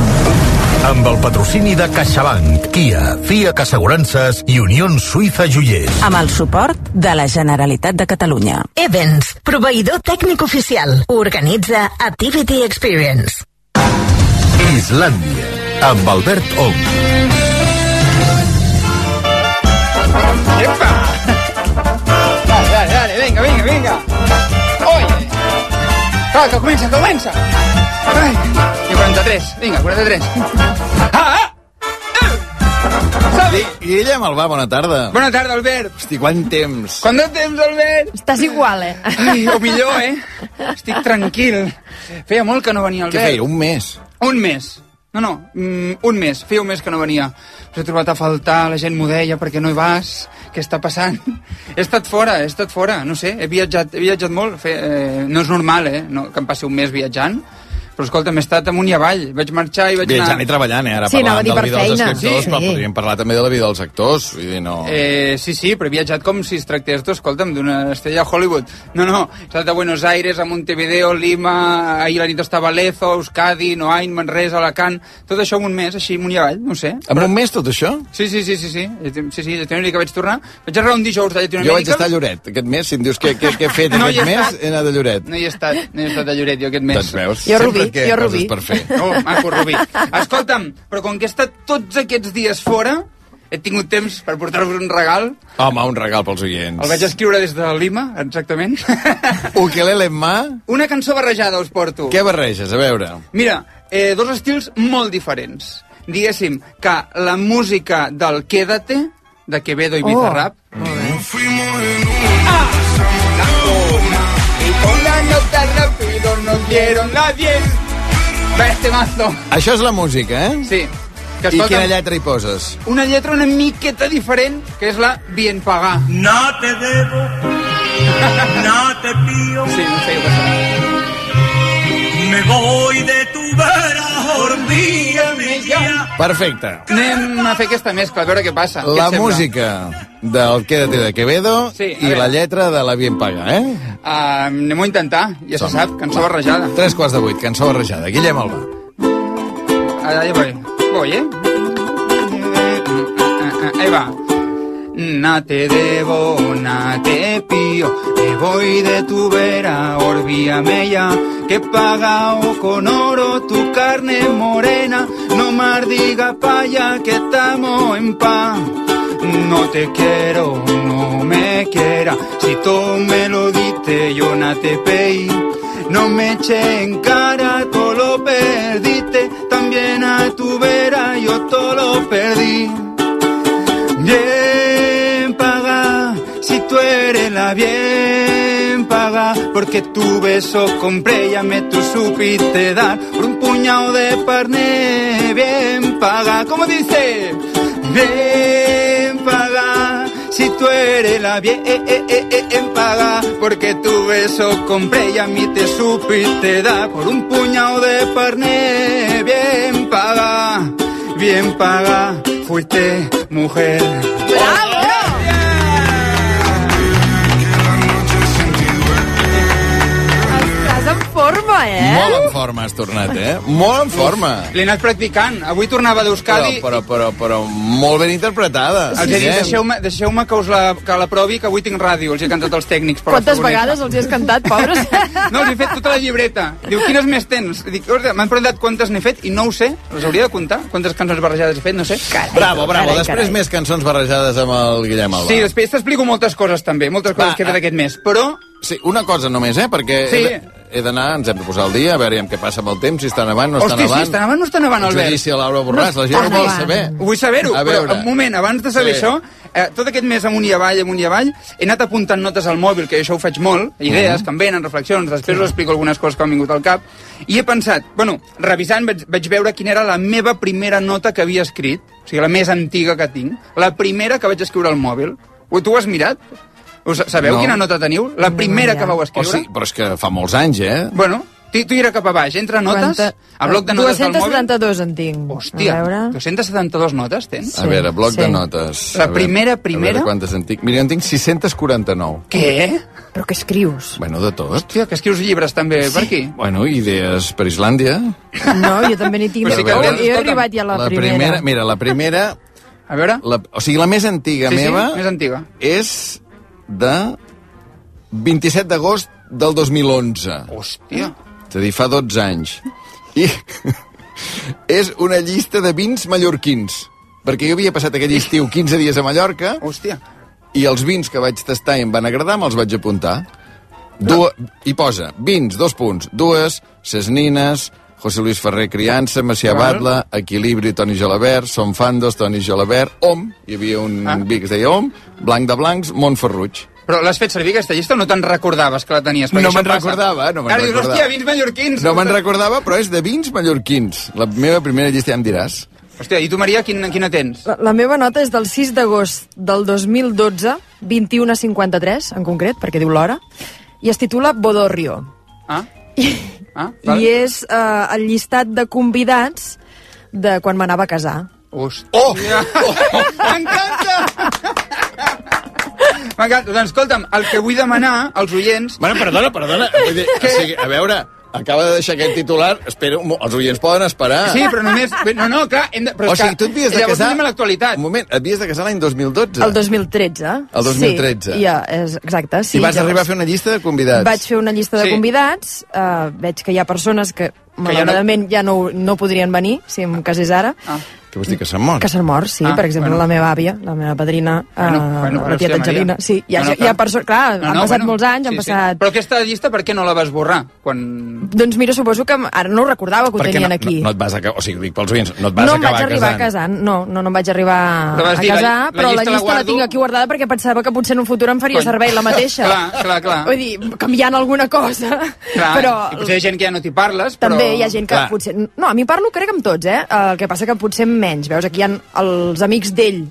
Amb el patrocini de CaixaBank, Kia, FIAC Assegurances i Unió Suïssa Joiers. Amb el suport de la Generalitat de Catalunya. Evans, proveïdor tècnic oficial. Organitza Activity Experience. Islàndia, amb Albert Ong. ¡Epa! Dale, dale, dale, venga, venga, venga. Oye. Que comença, que comença. Ai, 43, vinga, 43. Ah, ah! Di- Guillem Albà, bona tarda. Bona tarda, Albert. Hosti, quant temps. Quant de temps, Albert? Estàs igual, eh? Ai, o millor, eh? Estic tranquil. Feia molt que no venia, Què Albert. feia, un mes? Un mes. No, no, mm, un mes. Feia un mes que no venia. Us he trobat a faltar, la gent m'ho deia, perquè no hi vas, què està passant? He estat fora, he estat fora, no sé, he viatjat, he viatjat molt. Fe, eh, no és normal, eh, no, que em passi un mes viatjant, però escolta, m'he estat amunt i avall. Vaig marxar i vaig Viatjant anar... i treballant, eh? Ara Sí, a parlant dir de la vida dels feina. escriptors, Sí. però podríem parlar també de la vida dels actors. Vull dir, no... Eh, sí, sí, però he viatjat com si es tractés, tu, escolta'm, d'una estrella a Hollywood. No, no, he estat a Buenos Aires, a Montevideo, Lima, ahir la nit estava a Lezo, Euskadi, Noain, Manresa, Alacant, tot això en un mes, així, amunt i avall, no ho sé. En un mes, tot això? Sí, sí, sí, sí, sí, sí, sí, Llatinoamèrica vaig tornar. Vaig arribar un dijous de Llatinoamèrica. Jo vaig estar a Lloret aquest mes. Si em dius què, què, què he fet No aquest he mes, he anat a Lloret. No hi he estat, no hi he estat a Lloret jo aquest mes. Doncs veus, Jo sempre Rubí, que jo coses Rubí. per fer. Oh, maco, Rubí. Escolta'm, però com que he estat tots aquests dies fora, he tingut temps per portar-vos un regal. Home, un regal pels oients. El vaig escriure des de Lima, exactament. Ukelele en mà. Una cançó barrejada us porto. Què barreges? A veure. Mira, eh, dos estils molt diferents. Diguéssim que la música del Quédate, de Quevedo i Bizarrap, y dieron la 10. Va este mazo. Això és la música, eh? Sí. Que I quina lletra hi poses? una lletra una miqueta diferent, que és la Bien Pagar. No te debo, no te pío, Sí, no sé, jo me voy de Perfecte. Anem a fer aquesta mescla, a veure què passa. Què La sembla? música del Quédate de Quevedo Sí, i la lletra de la Bien Paga, eh? Uh, Anem-ho a intentar, ja se Som. sap, cançó barrejada. Tres quarts de vuit, cançó barrejada. Guillem Alba. Ahí voy. Voy, ¿eh? Ahí va. Na te debo, na te pío, me voy de tu vera, olvídame ya, que he pagado con oro tu carne morena, no más diga paya que estamos en paz. No te quiero, no me quiera, si tú me lo diste yo no te pedí. No me eché en cara, todo lo perdiste, también a tu vera yo todo lo perdí. Bien paga, si tú eres la bien paga, porque tu beso compré ya me tú supiste dar por un puñado de parné. Bien paga, ¿cómo dice? Bien paga, si tú eres la bien eh, eh, eh, eh, en paga, porque tu beso compré y a mí te supiste dar por un puñado de parné. Bien paga, bien paga, fuiste mujer. Forma, eh? Molt en forma has tornat, eh? Molt en forma. L'he anat practicant. Avui tornava d'Euskadi... Però, però, però, però molt ben interpretada. Els he dit, deixeu-me deixeu que us la, que la provi, que avui tinc ràdio, els he cantat els tècnics. per Quantes vegades els hi has cantat, pobres? No, els he fet tota la llibreta. Diu, quines més tens? Dic, "Ostres, m'han preguntat quantes n'he fet i no ho sé. Les hauria de comptar. Quantes cançons barrejades he fet, no sé. Bravo, bravo. Carai, Després carai. més cançons barrejades amb el Guillem Alba. Sí, després t'explico moltes coses també, moltes coses Va, que he fet ah. aquest mes, però Sí, una cosa només, eh? Perquè Sí. he d'anar, ens hem de posar al dia, a veure què passa amb el temps, si està nevant, no Hosti, sí, nevant. està nevant o no està nevant, El Albert? judici a Laura Borràs, la gent ho vol saber. Vull saber-ho, però un moment, abans de saber Sí. això, eh, tot aquest mes amunt i avall, amunt i avall, he anat apuntant notes al mòbil, que això ho faig molt, idees que em venen, reflexions, després us explico algunes coses que m'han vingut al cap, i he pensat, bueno, revisant vaig, vaig veure quina era la meva primera nota que havia escrit, o sigui, la més antiga que tinc, la primera que vaig escriure al mòbil. Tu ho has mirat? Us, sabeu No. quina nota teniu? La primera idea. que vau escriure? sí, però és que fa molts anys, eh? Bueno, tira cap a baix, entra notes, Quanta- a bloc de notes del mòbil... 272 en tinc. Hòstia, A veure... 272 notes tens? A veure, bloc sí. de notes. La A veure, primera, A primera? veure quantes en tinc. Mira, en tinc 649. Què? Però què escrius? Bueno, de tot. Hòstia, que escrius llibres també per aquí? Bueno, idees per Islàndia. No, jo també n'hi tinc. Però, Però, a veure, jo he arribat ja a la, la primera. Mira, la primera... A veure... La, o sigui, la més antiga Sí, sí, meva més antiga. és de 27 d'agost del 2011. Hòstia. És a dir, fa 12 anys. I és una llista de vins mallorquins. Perquè jo havia passat aquell estiu 15 dies a Mallorca Hòstia. i els vins que vaig tastar i em van agradar me'ls vaig apuntar. Dua, I posa vins, dos punts, dues, Sesnines, José Luis Ferrer Criança, Macià Val. Batla, Equilibri, Toni Gelabert, Som Fandos, Toni Gelabert, Om, hi havia un Ah. vi que es deia Om, Blanc de Blancs, Montferruig. Però l'has fet servir aquesta llista o no te'n recordaves que la tenies? No me'n recordava, no me'n Ara dius, recordava. hòstia, vins mallorquins. No me'n recordava, però és de vins mallorquins. La meva primera llista ja em diràs. Hòstia, i tu, Maria, quin, quina tens? La, la meva nota és del 6 d'agost del 2012, 21 a 53, en concret, perquè diu l'hora, i es titula Bodorrio. Ah? Ah, I és eh, el llistat de convidats de quan m'anava a casar. Hòstia. Oh! M'encanta! M'encanta. Doncs escolta'm, el que vull demanar als oients... Bueno, perdona, perdona. Vull dir, o sigui, a veure, acaba de deixar aquest titular, espera, els oients poden esperar. Sí, però només... No, no, clar, hem de... Però o que sigui, tu et havies de llavors casar... anem a l'actualitat. Un moment, et havies de casar l'any 2012. El 2013. El 2013. Sí, ja, és, exacte. Sí, I vas llavors arribar a fer una llista de convidats. Vaig fer una llista de Sí. convidats, uh, veig que hi ha persones que, malauradament, ja no, no podrien venir, si em casés ara, Ah. Què vols dir, que s'han mort? que s'han mort, sí, Ah, per exemple, bueno. la meva àvia, la meva padrina, Bueno, eh, bueno, la tieta. Angelina. Sí, hi ha, No, no, hi ha persones... Clar, No, han no, passat bueno, molts anys, han sí, passat... Sí. Però aquesta llista per què no la vas borrar? Quan... Doncs mira, suposo que ara no ho recordava que ho tenien no, aquí. No, no et vas acabar, o sigui, dic pels oients, no et vas no acabar vaig arribar casant. casant, no, no, no em vaig arribar Però vas a dir, la- casar, la però la llista la llista la, guardo. tinc aquí guardada perquè pensava que potser en un futur em faria Cony. servei la mateixa. Clar, clar, clar. Vull dir, canviant alguna cosa. Clar, però i potser hi ha gent que ja no t'hi parles, però... també hi ha gent que potser... No, a mi parlo crec amb tots, eh? El que passa que potser menys. Veus, aquí hi ha els amics d'ell.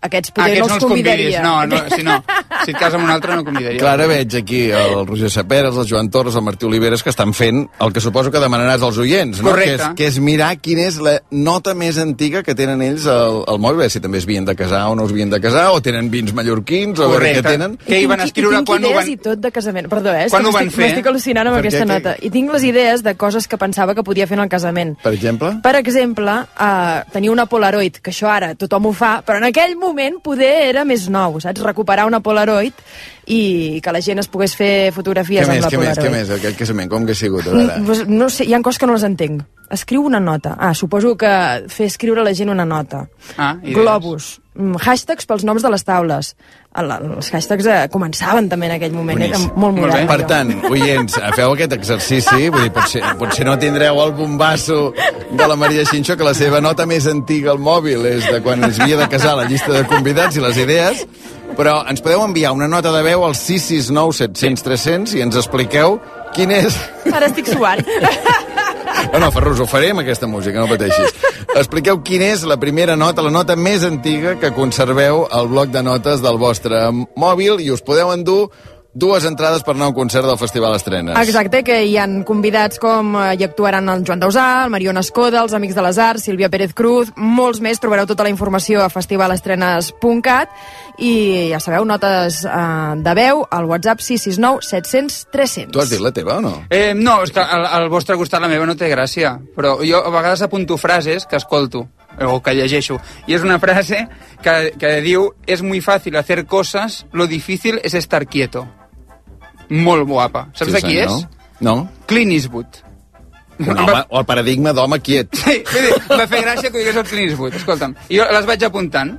Aquests potser aquests no els convidaria. No, no, si no. Si et cases amb un altre no convidaria. Clar, ara veig aquí el Roger Saperes, el Joan Torres, el Martí Oliveres, que estan fent el que suposo que demanaràs als oients, no? Correcte. Que és, que és mirar quina és la nota més antiga que tenen ells al, al mòbil, si també es havien de casar o no es havien de casar, o tenen vins mallorquins, o Correcte. què tenen. Què hi van escriure i tinc quan ho idees van... i tot de casament. Perdó, eh? és Quan que ho van m'estic- fer? M'estic al·lucinant amb aquesta nota. I tinc les idees de coses que pensava que podia fer en el casament. Per exemple? Per exemple, uh, tenir una Polaroid, que això ara tothom ho fa, però en aquell moment poder era més nou, saps? Recuperar una Polaroid i que la gent es pogués fer fotografies Què més, amb la què més, què més, aquest casament, com que ha sigut, a Mm, veure? pues, no sé, hi ha coses que no les entenc. Escriu una nota. Ah, suposo que fer escriure a la gent una nota. Ah, idees. Globus. Mm, hashtags pels noms de les taules. El, els hashtags eh, començaven també en aquell moment, era Boníssim. molt modern. Per tant, oients, feu aquest exercici, vull dir, potser, potser no tindreu el bombasso de la Maria Xinxó, que la seva nota més antiga al mòbil és de quan es havia de casar la llista de convidats i les idees, però ens podeu enviar una nota de veu al 669 700 300 i ens expliqueu quin és... Ara estic suant. No, no, Ferrus, ho faré amb aquesta música, no pateixis. Expliqueu quina és la primera nota, la nota més antiga que conserveu al bloc de notes del vostre mòbil i us podeu endur dues entrades per anar a un concert del Festival Estrenes. Exacte, que hi han convidats com eh, hi actuaran el Joan Dausà, el Mariona Escoda, els Amics de les Arts, Sílvia Pérez Cruz, molts més. Trobareu tota la informació a festivalestrenes.cat i ja sabeu, notes eh, de veu al WhatsApp 669 700 300. Tu has dit la teva o no? Eh, no, és que al, al vostre costat la meva no té gràcia, però jo a vegades apunto frases que escolto o que llegeixo. I és una frase que, que diu és muy fácil hacer cosas, lo difícil es estar quieto. Molt guapa. Saps de qui senyor. és? No? Clint Eastwood. Un home, o el paradigma d'home quiet. Sí, dir, va fer gràcia que ho digués el Clint Eastwood. Escolta'm, i jo les vaig apuntant.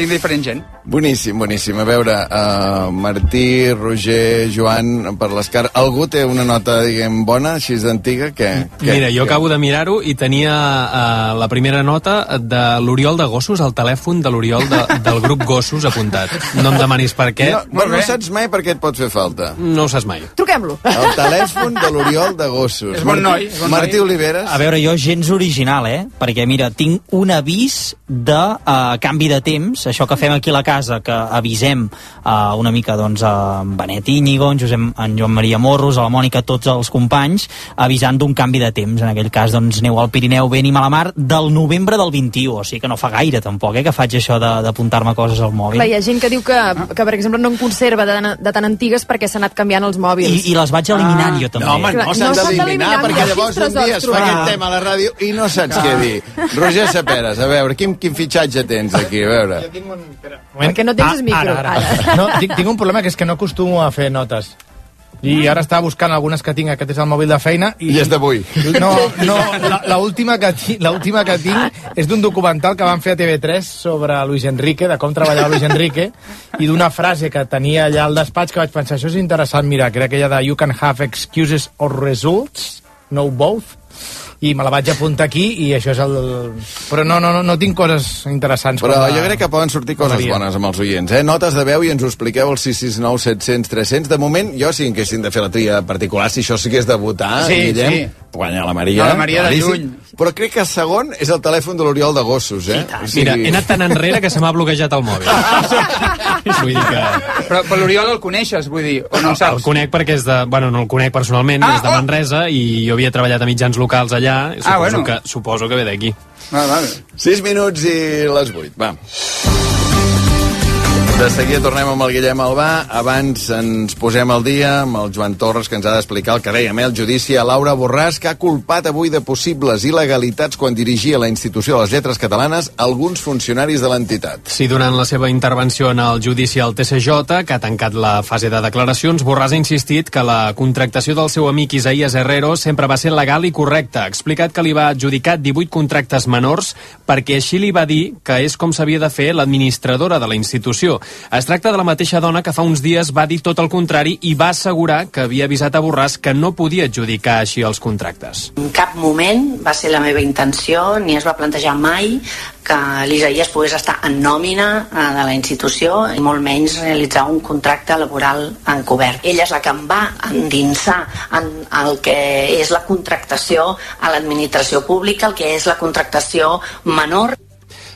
Tinc diferent gent. Boníssim, boníssim. A veure, uh, Martí, Roger, Joan, per l'Escar, algú té una nota, diguem, bona, així d'antiga? Que, que, Mira, jo que... acabo de mirar-ho i tenia uh, la primera nota de l'Oriol de Gossos, el telèfon de l'Oriol de, del grup Gossos apuntat. No em demanis per què. No, bueno, no saps mai per què et pot fer falta. No ho saps mai. Truquem-lo. El telèfon de l'Oriol de Gossos. És bon noi, és bon Martí noi. Oliveres. A veure, jo gens original, eh? Perquè, mira, tinc un avís de uh, canvi de temps, això que fem aquí a la casa, que avisem uh, una mica doncs, a en Benet Íñigo, en, Josep, en Joan Maria Morros, a la Mònica, tots els companys, avisant d'un canvi de temps. En aquell cas, doncs, aneu al Pirineu ben i Malamar del novembre del 21, o sigui que no fa gaire tampoc, eh, que faig això de- d'apuntar-me coses al mòbil. Clar, hi ha gent que diu que, que per exemple, no en conserva de, de tan antigues perquè s'han anat canviant els mòbils. I, I les vaig eliminant jo també. No, home, no s'han no d'eliminar, perquè llavors un dia es fa aquest tema a la ràdio i no saps què dir. Roger Saperes, a veure, quin, quin fitxatge tens aquí? A veure. Perquè no tens Ah, micro. Ara, ara. No, tinc, tinc un problema que és que no acostumo a fer notes. I ara estava buscant algunes que tinc, aquest és el mòbil de feina. I, I és d'avui. No, no, la- la última que, ti- la última que tinc és d'un documental que van fer a TV3 sobre Luis Enrique, de com treballava Luis Enrique, i d'una frase que tenia allà al despatx que vaig pensar, això és interessant, mira, que era aquella de You can have excuses or results, no both, i me la vaig apuntar aquí i això és el... Però no, no, no, no tinc coses interessants. Però la- jo crec que poden sortir coses Maria. bones amb els oients, eh? Notes de veu i ens ho expliqueu al 669 700 300. De moment, jo si haguessin de fer la tria particular, si això sigués de votar, Sí, Guillem, sí. Guanya la Maria. No, la Maria de lluny. Però crec que segon és el telèfon de l'Oriol de Gossos, eh? O Mira, he anat tan enrere que se m'ha bloquejat el mòbil. Vull dir que... Però, però l'Oriol el coneixes, vull dir, o no El saps? conec perquè és de... Bueno, no el conec personalment, Ah, és de oh! Manresa i jo havia treballat a mitjans locals allà. Suposo, Ah, bueno. que, suposo que ve d'aquí. Val, val. 6 minuts i les 8, va. De seguida tornem amb el Guillem Albà. Abans ens posem al dia amb el Joan Torres, que ens ha d'explicar el que dèiem, eh, el judici a Laura Borràs, que ha culpat avui de possibles il·legalitats quan dirigia la institució de les lletres catalanes alguns funcionaris de l'entitat. Sí, durant la seva intervenció en el judici al TCJ, que ha tancat la fase de declaracions, Borràs ha insistit que la contractació del seu amic Isaías Herrero sempre va ser legal i correcta. Ha explicat que li va adjudicar 18 contractes menors perquè així li va dir que és com s'havia de fer l'administradora de la institució. Es tracta de la mateixa dona que fa uns dies va dir tot el contrari i va assegurar que havia avisat a Borràs que no podia adjudicar així els contractes. En cap moment va ser la meva intenció ni es va plantejar mai que l'Isaías pogués estar en nòmina eh, de la institució i molt menys realitzar un contracte laboral encobert. Ella és la que em va endinsar en el que és la contractació a l'administració pública, el que és la contractació menor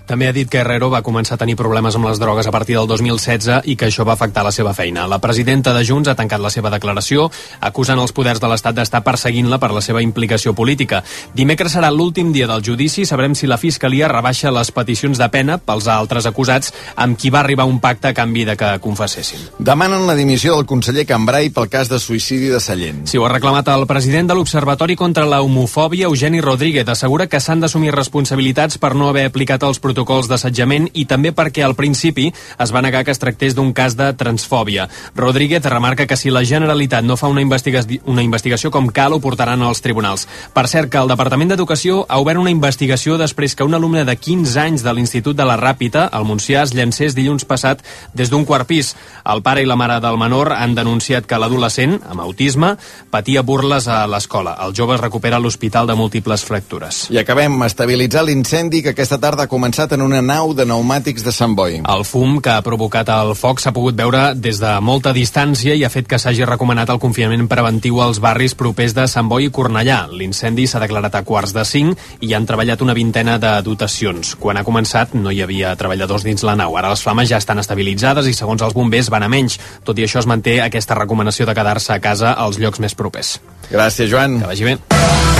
També ha dit que Herrero va començar a tenir problemes amb les drogues a partir del 2016 i que això va afectar la seva feina. La presidenta de Junts ha tancat la seva declaració acusant els poders de l'Estat d'estar perseguint-la per la seva implicació política. Dimecres serà l'últim dia del judici i sabrem si la Fiscalia rebaixa les peticions de pena pels altres acusats amb qui va arribar un pacte a canvi de que confessessin. Demanen la dimissió del conseller Cambrai pel cas de suïcidi de Sallent. Si ho ha reclamat el president de l'Observatori contra la Homofòbia, Eugeni Rodríguez, assegura que s'han d'assumir responsabilitats per no haver aplicat els protocols d'assetjament i també perquè al principi es va negar que es tractés d'un cas de transfòbia. Rodríguez remarca que si la Generalitat no fa una, investiga una investigació com cal, ho portaran als tribunals. Per cert, que el Departament d'Educació ha obert una investigació després que un alumne de 15 anys de l'Institut de la Ràpita, al Montsià, es llancés dilluns passat des d'un quart pis. El pare i la mare del menor han denunciat que l'adolescent, amb autisme, patia burles a l'escola. El jove es recupera a l'Hospital de Múltiples Fractures. I acabem estabilitzar l'incendi que aquesta tarda ha començat en una nau de pneumàtics de Sant Boi. El fum que ha provocat el foc s'ha pogut veure des de molta distància i ha fet que s'hagi recomanat el confinament preventiu als barris propers de Sant Boi i Cornellà. L'incendi s'ha declarat a quarts de cinc i han treballat una vintena de dotacions. Quan ha començat no hi havia treballadors dins la nau. Ara les flames ja estan estabilitzades i segons els bombers van a menys. Tot i això es manté aquesta recomanació de quedar-se a casa als llocs més propers. Gràcies, Joan. Que vagi bé.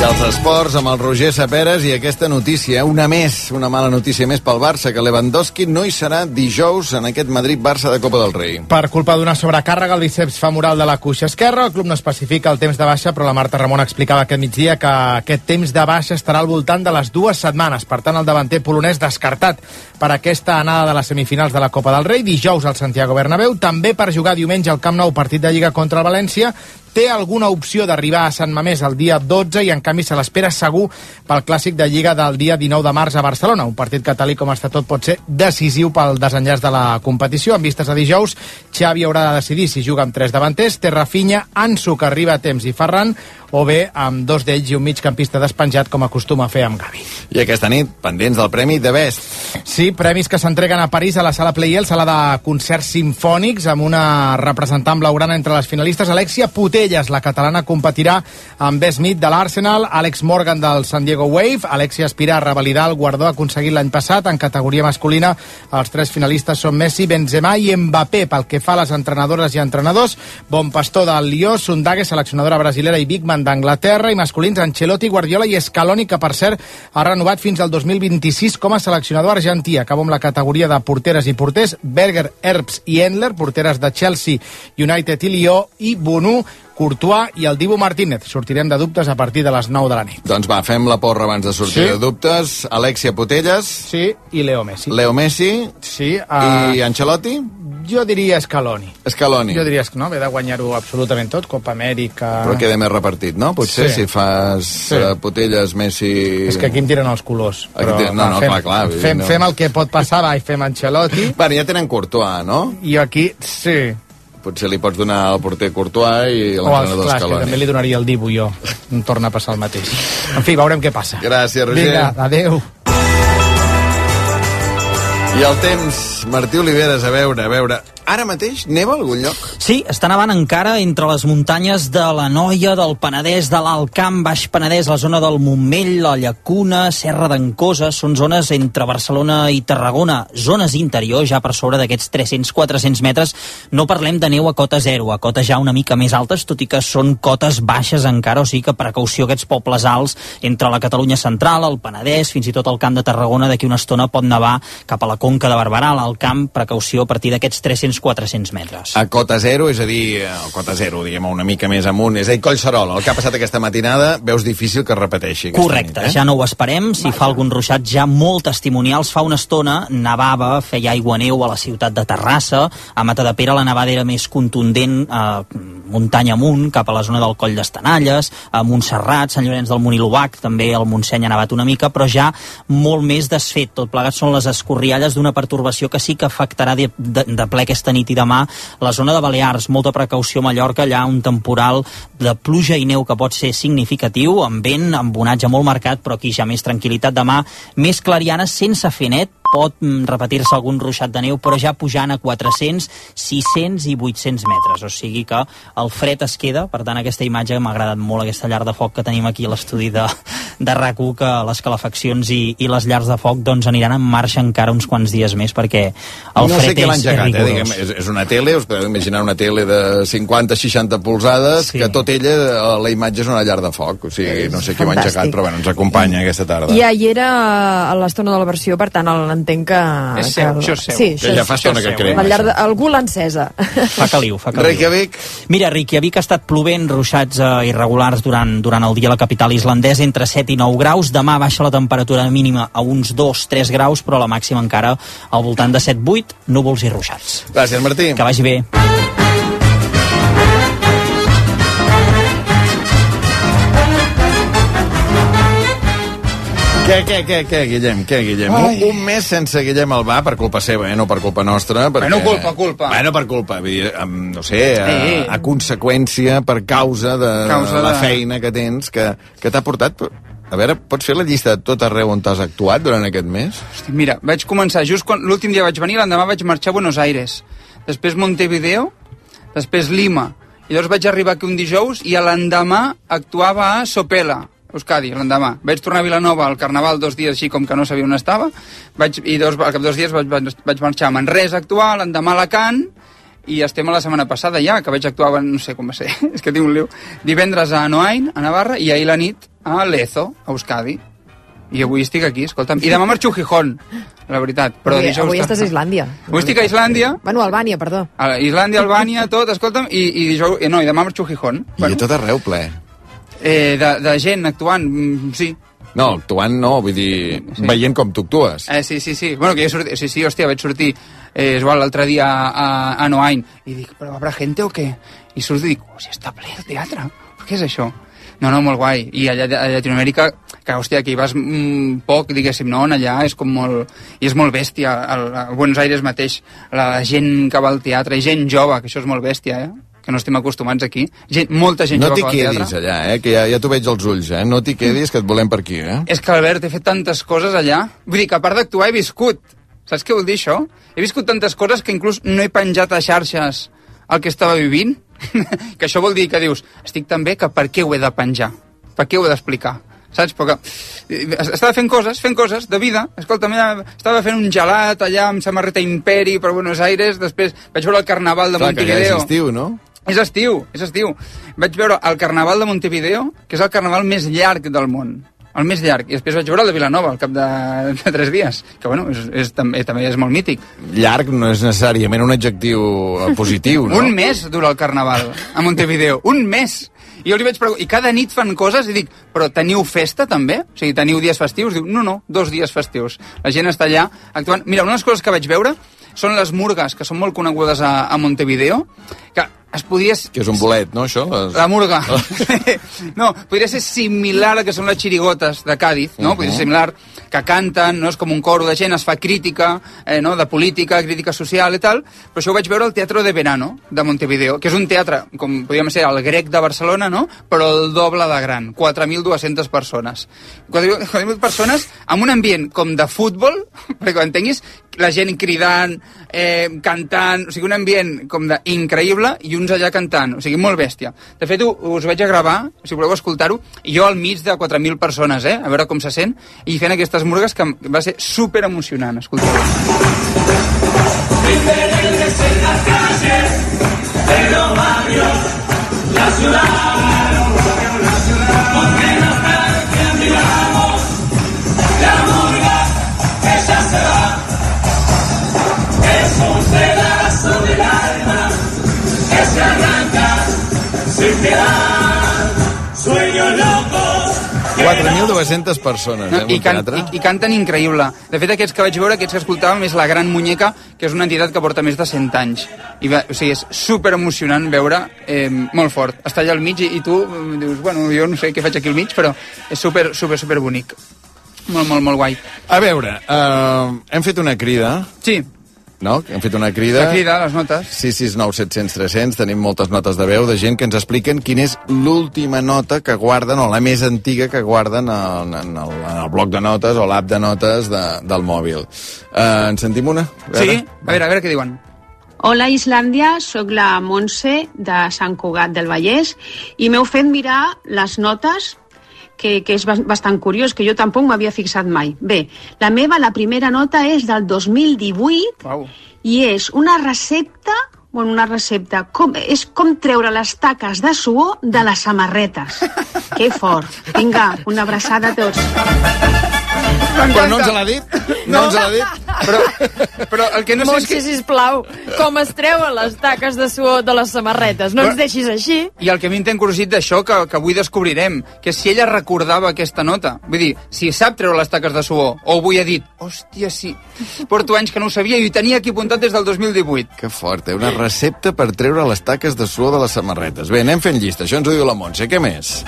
I els esports amb el Roger Saperes i aquesta notícia, una més, una mala notícia més pel Barça, que Lewandowski no hi serà dijous en aquest Madrid-Barça de Copa del Rei. Per culpa d'una sobrecàrrega al bíceps femoral de la cuixa esquerra, el club no especifica el temps de baixa, però la Marta Ramon explicava aquest migdia que aquest temps de baixa estarà al voltant de les dues setmanes. Per tant, el davanter polonès descartat per aquesta anada de les semifinals de la Copa del Rei, dijous al Santiago Bernabéu, també per jugar diumenge al Camp Nou partit de Lliga contra el València, té alguna opció d'arribar a Sant Mamés el dia 12 i en canvi se l'espera segur pel clàssic de Lliga del dia 19 de març a Barcelona, un partit que tal com està tot pot ser decisiu pel desenllaç de la competició. En vistes a dijous, Xavi haurà de decidir si juga amb tres davanters, té Rafinha, Ansu, que arriba a temps, i Ferran, o bé amb dos d'ells i un migcampista despenjat com acostuma a fer amb Gavi. I aquesta nit, pendents del Premi de Best. Sí, premis que s'entreguen a París a la sala Playel, sala de concerts sinfònics, amb una representant blaurana entre les finalistes, Alexia Putellas, Putelles. La catalana competirà amb Smith de l'Arsenal, Alex Morgan del San Diego Wave, Alexia Aspirà a revalidar el guardó aconseguit l'any passat. En categoria masculina, els tres finalistes són Messi, Benzema i Mbappé. Pel que fa a les entrenadores i entrenadors, Bon Pastor del Lió, Sundague, seleccionadora brasilera i Bigman d'Anglaterra, i masculins Ancelotti, Guardiola i Scaloni, que per cert ha renovat fins al 2026 com a seleccionador argentí. Acabo amb la categoria de porteres i porters, Berger, Herbs i Endler, porteres de Chelsea, United i Lió, i Bonú, Courtois i el Dibu Martínez. Sortirem de dubtes a partir de les 9 de la nit. Doncs va, fem la porra abans de sortir Sí. de dubtes. Alexia Putelles. Sí, i Leo Messi. Leo Messi. Sí. Uh, I Ancelotti? Jo diria Scaloni. Scaloni. Jo diria que no, ve de guanyar-ho absolutament tot, Copa Amèrica... Però queda més repartit, no? Potser Sí. si fas Sí. eh, Putelles, Messi... És que aquí em tiren els colors. Però, té- no, no, fem, clar, clar, Fem, no. fem el que pot passar, va, i fem Ancelotti. Bueno, ja tenen Courtois, no? I aquí, sí. Potser li pots donar al porter Courtois i O els, l'entrenador clar, és que Scaloni. també li donaria el Dibu jo. Em torna a passar el mateix. En fi, veurem què passa. Gràcies, Roger. Vinga, adeu. I el temps, Martí Oliveres, a veure, a veure... Ara mateix neva algun lloc? Sí, està nevant encara entre les muntanyes de la Noia, del Penedès, de l'Alt Camp, Baix Penedès, la zona del Montmell, la Llacuna, Serra d'Ancosa, són zones entre Barcelona i Tarragona, zones interior, ja per sobre d'aquests 300-400 metres. No parlem de neu a cota zero, a cotes ja una mica més altes, tot i que són cotes baixes encara, o sigui que precaució aquests pobles alts entre la Catalunya central, el Penedès, fins i tot el Camp de Tarragona, d'aquí una estona pot nevar cap a la Conca de Barberà, l'Alt Camp, precaució a partir d'aquests 300-400 metres. A cota zero, és a dir, a cota zero, diguem una mica més amunt. És a dir, Collserola, el que ha passat aquesta matinada, veus difícil que es repeteixi Correcte, nit, eh? ja no ho esperem. Si fa algun ruixat, ja molt testimonials. Fa una estona nevava, feia aigua neu a la ciutat de Terrassa. A Matadepera la nevada era més contundent, eh, muntanya amunt, cap a la zona del Coll d'Estanalles, a Montserrat, Sant Llorenç del Munilobac, també el Montseny ha nevat una mica, però ja molt més desfet. Tot plegat són les escorrialles d'una pertorbació que sí que afectarà de, de, de ple aquesta nit i demà la zona de Balears. Molta precaució a Mallorca, allà un temporal de pluja i neu que pot ser significatiu, amb vent, amb onatge molt marcat, però aquí ja més tranquil·litat. Demà més clariana, sense fer net, pot mm, repetir-se algun ruixat de neu, però ja pujant a 400, 600 i 800 metres. O sigui que el fred es queda, per tant aquesta imatge m'ha agradat molt, aquesta llar de foc que tenim aquí a l'estudi de, de rac que les calefaccions i, i les llars de foc doncs aniran en marxa encara uns quants dies més perquè el no sé fred què l'ha és, és engegat, eh? rigorós. Diguem, és, és una tele, us podeu imaginar una tele de 50-60 polzades, sí. que tot ella, eh, la imatge és una llar de foc. O sigui, no sé qui ho ha engegat, però bueno, ens acompanya aquesta tarda. Ja hi era a l'estona de la versió, per tant, el- entenc que... És que seu, el- això és seu. Sí, Que ja fa estona que crema, La llar. Algú l'ha encesa. Fa caliu, fa caliu. Reykjavik? Mira, Reykjavik ha estat plovent, ruixats eh, irregulars durant, durant el dia a la capital islandesa, entre 7 i 9 graus. Demà baixa la temperatura mínima a uns 2-3 graus, però la màxima encara al voltant de 7-8, núvols i ruixats. Gràcies, Martí. Que vagi bé. Què, què, què, què, Guillem, què, Guillem? Un, Ai. un mes sense Guillem Albà, per culpa seva, eh? no per culpa nostra. Perquè... Bueno, culpa, culpa. Bueno, per culpa, vull dir, em, no sé, a, Eh, a conseqüència, per causa de Causa la de- feina que tens, que, que t'ha portat... A veure, pots fer la llista de tot arreu on t'has actuat durant aquest mes? Hosti, mira, vaig començar just quan l'últim dia vaig venir, l'endemà vaig marxar a Buenos Aires. Després Montevideo, després Lima. I llavors vaig arribar aquí un dijous i l'endemà actuava a Sopela, Euskadi, l'endemà. Vaig tornar a Vilanova al Carnaval dos dies així com que no sabia on estava, vaig, i dos, al cap de dos dies vaig, vaig, vaig marxar a Manresa a actuar, l'endemà a Alacant, i estem a la setmana passada ja, que vaig actuar, no sé com va ser, és que tinc un liu, divendres a Noain, a Navarra, i ahir la nit a Lezo, a Euskadi. I avui estic aquí, escolta'm. I demà marxo a Gijón, la veritat. Però avui, dijous avui està- estàs a Islàndia. Avui estic a Islàndia, Bueno, Albània, perdó. a Islàndia, Albània, tot, escolta'm, i, i dijous... No, i demà marxo a Gijón. I a tot arreu ple. Eh, de, de gent actuant, mm, sí. No, actuant no, vull dir, Sí. veient com tu actues. Eh, sí, sí, sí. Bueno, que jo sorti... Sí, sí, hòstia, vaig sortir eh, igual l'altre dia a, a, a Noain i dic, però habrà gente o què? I surto i dic, oh, si està ple el teatre. Què és això? No, no, molt guai. I allà a Llatinoamèrica, que, hòstia, aquí vas mm, poc, diguéssim, no? Allà és com molt... I és molt bèstia. Al, a Buenos Aires mateix, la gent que va al teatre, i gent jove, que això és molt bèstia, eh? Que no estem acostumats aquí. Gent, molta gent No t'hi que va al teatre. quedis allà, eh? que ja, ja t'ho veig als ulls, eh? No t'hi quedis, que et volem per aquí, eh? És que, Albert, he fet tantes coses allà. Vull dir que a part d'actuar he viscut. Saps què vol dir això? He viscut tantes coses que inclús no he penjat a xarxes el que estava vivint. que això vol dir que dius, estic tan bé que per què ho he de penjar? Per què ho he d'explicar? saps? Però que eh, estava fent coses, fent coses de vida. Escolta, mira, estava fent un gelat allà amb samarreta Imperi per Buenos Aires, després vaig veure el Carnaval de Clar, que ja Montevideo. és estiu, no? És estiu, és estiu. Vaig veure el Carnaval de Montevideo, que és el carnaval més llarg del món. El més llarg. I després vaig veure el de Vilanova, al cap de, de tres dies. Que, bueno, és, és, també, també és molt mític. Llarg no és necessàriament un adjectiu eh, positiu, no? Un mes dura el Carnaval a Montevideo. Un mes! I jo li vaig preguntar, i cada nit fan coses, i dic, però teniu festa també? O sigui, teniu dies festius? Diu, no, no, dos dies festius. La gent està allà actuant. Mira, una de les coses que vaig veure són les murgues, que són molt conegudes a, a Montevideo, que es podria... Que és un bolet, no, això? Les... La murga. no, podria ser similar a que són les xirigotes de Càdiz, no? Uh -huh. Podria ser similar, que canten, no? És com un coro de gent, es fa crítica, eh, no? De política, crítica social i tal, però això ho vaig veure al Teatro de Verano, de Montevideo, que és un teatre, com podríem ser el grec de Barcelona, no? Però el doble de gran, 4.200 persones. 4.000 persones amb un ambient com de futbol, perquè ho entenguis, la gent cridant, eh, cantant, o sigui, un ambient com de increïble i uns allà cantant, o sigui, molt bèstia. De fet, us vaig a gravar, si voleu escoltar-ho, jo al mig de 4.000 persones, eh, a veure com se sent, i fent aquestes murgues que va ser super emocionant, escolteu. Diferentes en las calles de los barrios, la ciudad, porque nos que Es pedazo del alma que se arranca sin piedad. Sueños locos. 4.200 persones, No, eh, i, can, i, I canten increïble. De fet, aquests que vaig veure, aquests que escoltàvem, és la Gran Muñeca, que és una entitat que porta més de 100 anys. I va, o sigui, és super emocionant veure, eh, molt fort. Està allà al mig i, i tu eh, dius, bueno, jo no sé què faig aquí al mig, però és super, super, super bonic. Molt, molt, molt guai. A veure, uh, hem fet una crida. Sí. No? Hem fet una crida. La crida, les notes. 669 700 300. Tenim moltes notes de veu de gent que ens expliquen quina és l'última nota que guarden, o la més antiga que guarden en, en, el, en el bloc de notes o l'app de notes de, del mòbil. Uh, en sentim una? A Sí? A veure, a veure què diuen. Hola Islàndia, sóc la Montse de Sant Cugat del Vallès i m'heu fet mirar les notes que, que és bas- bastant curiós, que jo tampoc m'havia fixat mai. Bé, la meva, la primera nota és del 2018 Uau. i és una recepta bueno, una recepta, com, és com treure les taques de suor de les samarretes. Que fort. Vinga, una abraçada a tots. Però no ens l'ha dit? No, ens l'ha dit? Però, però el que no sé és Montse, sisplau, com es treuen les taques de suor de les samarretes? No Però- ens deixis així. I el que a mi em té encuriosit d'això, que, que avui descobrirem, que si ella recordava aquesta nota, vull dir, si sap treure les taques de suor, o avui ha dit, hòstia, sí, porto anys que no ho sabia i ho tenia aquí apuntat des del 2018. Que fort, eh? Una recepta per treure les taques de suor de les samarretes. Bé, anem fent llista. Això ens ho diu la Montse. Què més?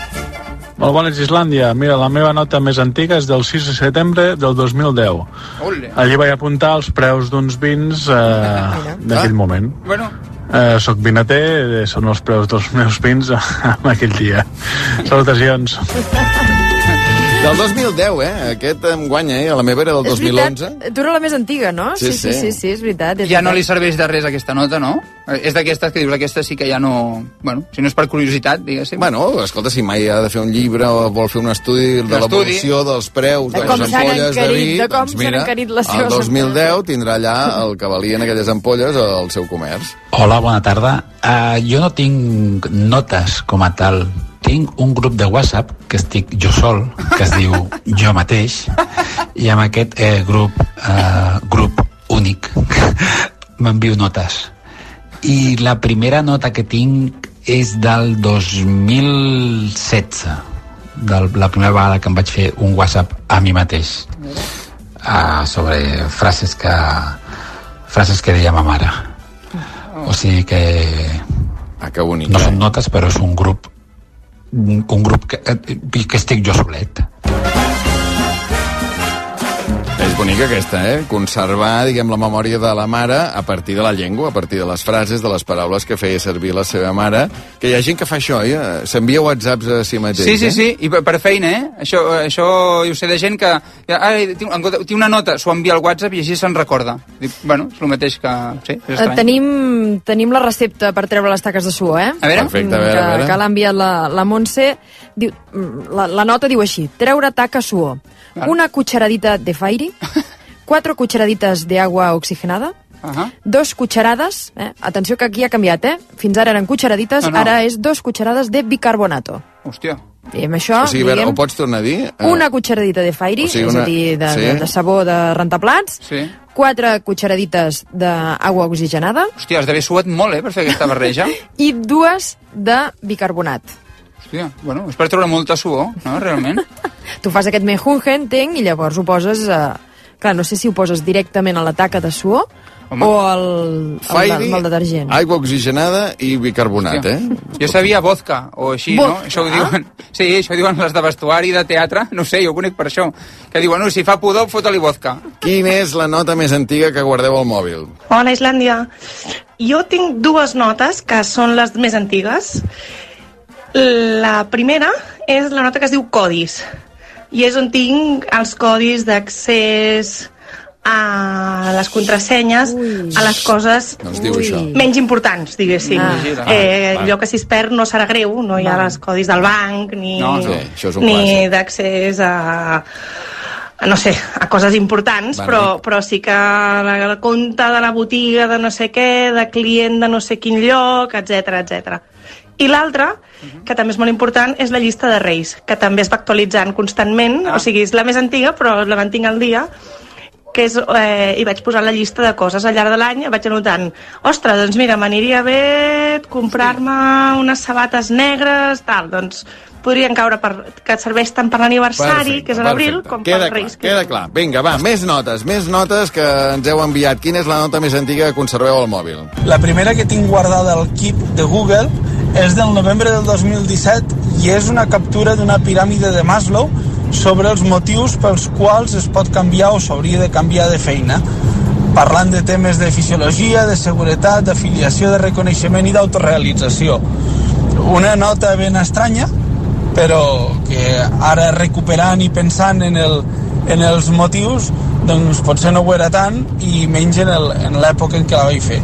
Molt bones, Islàndia. Mira, la meva nota més antiga és del 6 de setembre del 2010. Ole. Allí vaig apuntar els preus d'uns vins eh, d'aquell moment. Bueno, Eh, soc vinater, eh, són els preus dels meus vins en aquell dia. Salutacions. Del 2010, eh? Aquest em guanya, eh? La meva era del És 2011. veritat, tu era la més antiga, no? Sí, sí, sí. sí, sí, és veritat. És ja no li veritat. serveix de res aquesta nota, no? És d'aquestes que dius, aquesta sí que ja no... Bueno, si no és per curiositat, diguéssim. Bueno, escolta, si mai ha de fer un llibre o vol fer un estudi de l'evolució dels preus De de, les ampolles de vi, de com doncs mira, les el seves 2010 tindrà allà el que valien aquelles ampolles al seu comerç. Hola, bona tarda. Uh, jo no tinc notes com a tal. Tinc un grup de WhatsApp que estic jo sol, que es diu Jo mateix, i amb aquest eh, grup, eh, grup únic m'envio notes. I la primera nota que tinc és del 2016, de la primera vegada que em vaig fer un WhatsApp a mi mateix uh, sobre frases que frases que deia ma mare. O sigui que... Ah, que bonic, no eh? són notes, però és un grup un grup que, eh, que estic jo solet. És bonica aquesta, eh? Conservar, diguem, la memòria de la mare a partir de la llengua, a partir de les frases, de les paraules que feia servir la seva mare. Que hi ha gent que fa això, eh? S'envia whatsapps a si mateix, Sí, sí, eh? sí, i per, per feina, eh? Això, això jo sé de gent que... Ah, tinc, tinc una nota, s'ho envia al WhatsApp i així se'n recorda. Dic, bueno, és el mateix que... Sí, és Eh, estrany. tenim, tenim la recepta per treure les taques de suor, eh? A veure. Perfecte, a veure, que, a veure. que l'ha enviat la, la Montse. Diu, mm, la, la nota diu així, treure taca suor. Una cucharadita de Fairy, cuatro cucharaditas de agua oxigenada, Ahà. dos cucharades, eh? atenció que aquí ha canviat, eh? fins ara eren cucharaditas, No, no. ara és dos cucharades de bicarbonato. Hòstia. I amb això, O sigui, a veure, diguem, ho pots tornar a dir? Eh, una cucharadita de Fairy, o sigui, és una- a dir, de, sí. de, sabó de rentaplats, Sí. quatre cucharadites d'aigua oxigenada Hòstia, has d'haver suat molt, eh, per fer aquesta barreja. i dues de bicarbonat. Hòstia, bueno, és per treure molta suor, no, realment? Tu fas aquest mejunje, entenc, i llavors ho poses... A... Clar, no sé si ho poses directament a la taca de suor Home. o al, al, Fairy, al, al detergent. aigua oxigenada i bicarbonat, eh? Jo sabia vodka, o així, no? Vodka? Això ho diuen, sí, això ho diuen les de vestuari, de teatre, no sé, jo ho conec per això. Que diuen, no, si fa pudor, fota-li vodka. Quina és la nota més antiga que guardeu al mòbil? Hola, Islàndia. Jo tinc dues notes que són les més antigues. La primera és la nota que es diu codis i és on tinc els codis d'accés a les contrasenyes, Ui. a les coses No això. menys importants, diguéssim. Ah. Ah. Eh, Ah, allò que si es perd no serà greu, no hi ha els codis del banc ni, No, sí, ni d'accés a, no sé, a coses importants, Va, però, però sí que la, la compte de la botiga de no sé què, de client de no sé quin lloc, etc etc. I l'altra, que també és molt important, és la llista de Reis, que també es va actualitzant constantment, ah. o sigui, és la més antiga, però la mantinc al dia, que és, eh, hi vaig posar la llista de coses al llarg de l'any, vaig anotant, ostres, doncs mira, m'aniria bé comprar-me unes sabates negres, tal, doncs podrien caure per, que serveix tant per l'aniversari, que és a l'abril, perfecte. com queda per clar, Reis. Queda clar. Vinga, va, més notes, més notes que ens heu enviat. Quina és la nota més antiga que conserveu al mòbil? La primera que tinc guardada al Keep de Google és del novembre del 2017 i és una captura d'una piràmide de Maslow sobre els motius pels quals es pot canviar o s'hauria de canviar de feina parlant de temes de fisiologia, de seguretat, d'afiliació, de reconeixement i d'autorealització. Una nota ben estranya, però que ara recuperant i pensant en, el, en els motius, doncs potser no ho era tant i menys en l'època en què la vaig fer.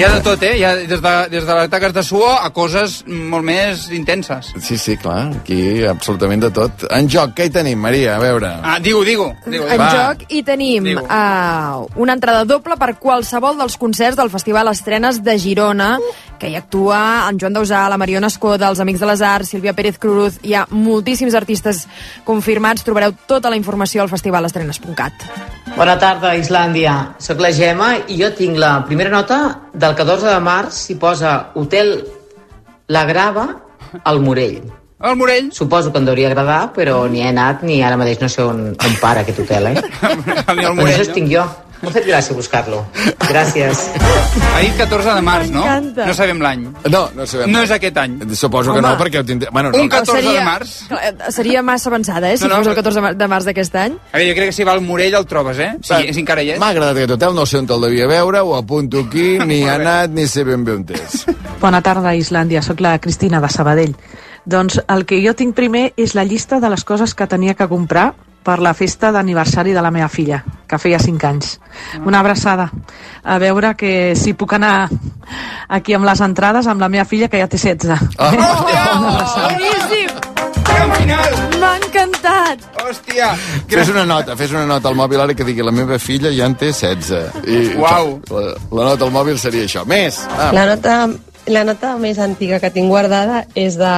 Hi ha de tot, eh? Hi ha des de, des de les taques de suor a coses molt més intenses. Sí, sí, clar, aquí absolutament de tot. En joc, què hi tenim, Maria? A veure. Ah, digo, digo. digo, En digo. joc hi tenim uh, una entrada doble per qualsevol dels concerts del Festival Estrenes de Girona, que hi actua en Joan Dausà, la Mariona Escoda, els Amics de les Arts, Sílvia Pérez Cruz, hi ha moltíssims artistes confirmats, trobareu tota la informació al festivalestrenes.cat. Bona tarda, Islàndia. Soc la Gemma i jo tinc la primera nota del 14 de març s'hi posa Hotel La Grava al Morell. Al Morell? Suposo que em deuria agradar, però ni he anat ni ara mateix no sé on, on para aquest hotel, eh? Ni al Doncs Morell, això no? estic jo. M'ha fet gràcia buscar-lo. Gràcies. Ha dit 14 de març, no? M'encanta. No sabem l'any. No, no sabem. No és aquest any. Suposo que Home. no, perquè ho tindré... Bueno, Un no. 14 de març. Clar, Seria massa avançada, eh, si No, no, fos el però- 14 de mar- de març d'aquest any. A veure, jo crec que si va al Morell el trobes, eh? Sí, Va, és encara hi és. M'ha agradat aquest hotel, no sé on te'l devia veure, ho apunto aquí, ni ha anat, ni sé ben bé on és. Bona tarda, Islàndia. Sóc la Cristina de Sabadell. Doncs el que jo tinc primer és la llista de les coses que tenia que comprar per la festa d'aniversari de la meva filla, que feia 5 anys. Una abraçada. A veure que si puc anar aquí amb les entrades amb la meva filla, que ja té 16. Ah. Una abraçada. Boníssim! M'ha encantat! Hòstia! Fes una nota, fes una nota al mòbil ara que digui la meva filla ja en té 16. I, Uau. La, la nota al mòbil seria això. Més! Ah. La nota, la nota més antiga que tinc guardada és de,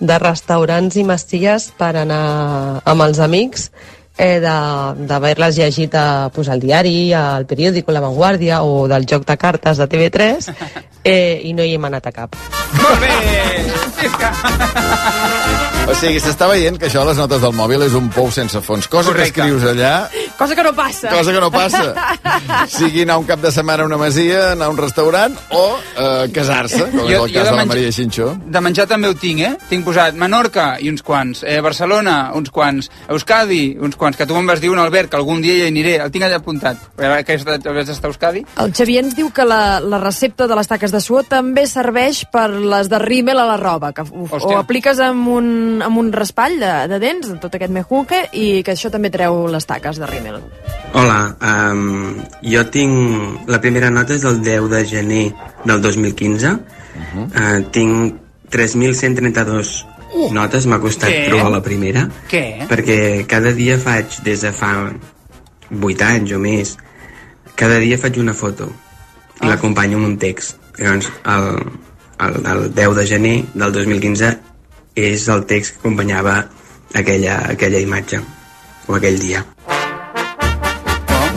de restaurants i mestilles per anar amb els amics eh, de- d'haver-les llegit a, pues, al diari, al periòdico La Vanguardia o del joc de cartes de TV3 eh, i no hi hem anat a cap. Molt bé! O sigui, s'està veient que això, les notes del mòbil, és un pou sense fons. Cosa Correcte. que escrius allà Cosa que no passa. Cosa que no passa. Sigui anar un cap de setmana a una masia, anar a un restaurant o eh, casar-se, com és el cas de la Maria Xinxó. De menjar també ho tinc, eh? Tinc posat Menorca i uns quants, eh, Barcelona uns quants, Euskadi uns quants, que tu me'n vas dir un, Albert, que algun dia hi aniré. El tinc allà apuntat. Que has d'estar a Euskadi. El Xavier ens diu que la, la recepta de les taques de suor també serveix per les de rímel a la roba, que ho, ho apliques amb un, amb un raspall de, de dents, de tot aquest mejunque, i que això també treu les taques de rímel. Hola, um, jo tinc... La primera nota és del 10 de gener del 2015. Uh -huh. uh, tinc 3.132 Uh! notes, m'ha costat Què? trobar la primera. Què? Perquè cada dia faig, des de fa 8 anys o més, cada dia faig una foto i l'acompanyo amb un text. Llavors, el, el, el 10 de gener del 2015 és el text que acompanyava aquella, aquella imatge o aquell dia.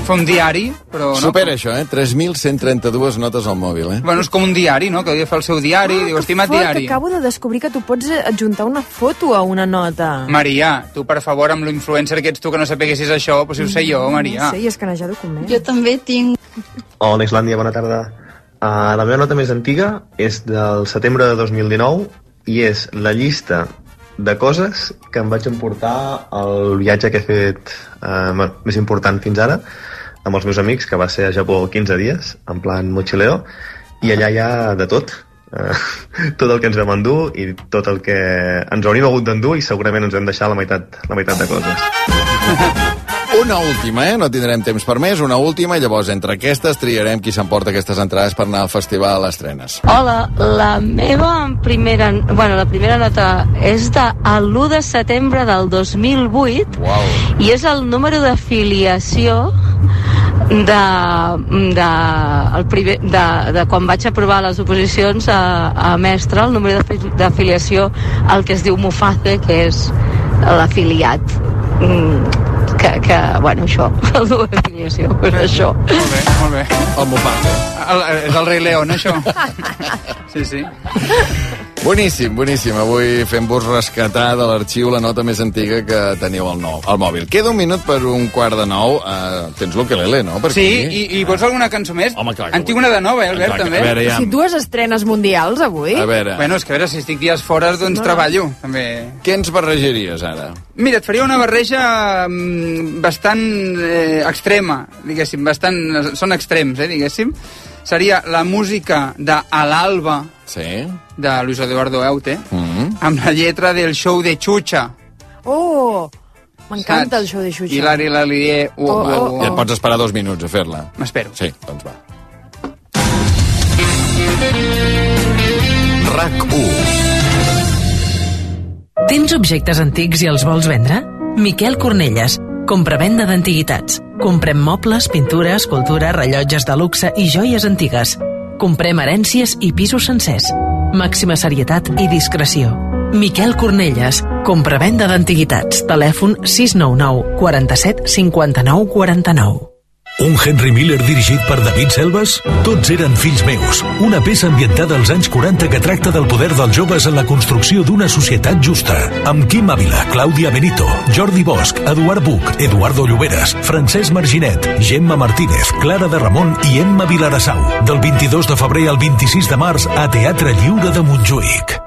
Fa un diari, però... No? Supera això, eh? 3.132 notes al mòbil, eh? Bueno, és com un diari, no? Que hauria de fer el seu diari. Diu, estimat Fort, diari. acabo de descobrir que tu pots eh, adjuntar una foto a una nota. Maria, tu, per favor, amb l'influencer que ets tu, que no sapeguessis això, però si ho sé jo, Maria. No sé, i escanejar documents. Jo també tinc... Hola, Islàndia, bona tarda. Uh, la meva nota més antiga és del setembre de 2019 i és la llista de coses que em vaig emportar al viatge que he fet uh, més important fins ara amb els meus amics, que va ser a Japó 15 dies, en plan mochileo, i allà hi ha de tot. Uh, tot el que ens vam endur i tot el que ens hauríem hagut d'endur i segurament ens hem deixat la meitat, la meitat de coses. Una última, eh? No tindrem temps per més. Una última, i llavors entre aquestes triarem qui s'emporta aquestes entrades per anar al festival a les trenes. Hola, la meva primera, bueno, la primera nota és de l'1 de setembre del 2008 wow. i és el número d'afiliació de, de, el primer, de, de quan vaig aprovar les oposicions a, a mestre, el número d'afi- d'afiliació al que es diu Muface, que és l'afiliat mm, que, que, bueno, això, el número d'afiliació, és això. Molt bé, molt bé. El Muface. El, és el rei León, això. Sí, sí. Boníssim, boníssim. Avui fem-vos rescatar de l'arxiu la nota més antiga que teniu al, nou, al mòbil. Queda un minut per un quart de nou. Uh, tens l'ukelele, no? Per Sí, aquí? i, i vols alguna cançó més? Home, clar que En tinc una de nova, eh, Albert, Clar també. a veure, ja. O sigui, dues estrenes mundials avui. Bueno, és que a veure, si estic dies fora, doncs No. treballo, també. Què ens barrejaries, ara? Mira, et faria una barreja mm, bastant eh, extrema, diguéssim, bastant... Són extrems, eh, diguéssim. Seria la música de A l'alba, sí. de Luis Eduardo Eute, Mm -hmm. amb la lletra del show de Chucha. Oh, m'encanta el show de Xuxa. I l'Ari Lalier... Uh, Oh, uh, oh, uh. I et pots esperar dos minuts a fer-la. M'espero. Sí, doncs va. RAC 1 Tens objectes antics i els vols vendre? Miquel Cornelles, compravenda d'antiguitats. Comprem mobles, pintura, escultura, rellotges de luxe i joies antigues. Comprem herències i pisos sencers. Màxima serietat i discreció. Miquel Cornelles, compravenda d'antiguitats. Telèfon 699 47 59 49. Un Henry Miller dirigit per David Selves? Tots eren fills meus. Una peça ambientada als anys 40 que tracta del poder dels joves en la construcció d'una societat justa. Amb Quim Ávila, Clàudia Benito, Jordi Bosch, Eduard Buch, Eduardo Lloberes, Francesc Marginet, Gemma Martínez, Clara de Ramon i Emma Vilarassau. Del 22 de febrer al 26 de març a Teatre Lliure de Montjuïc.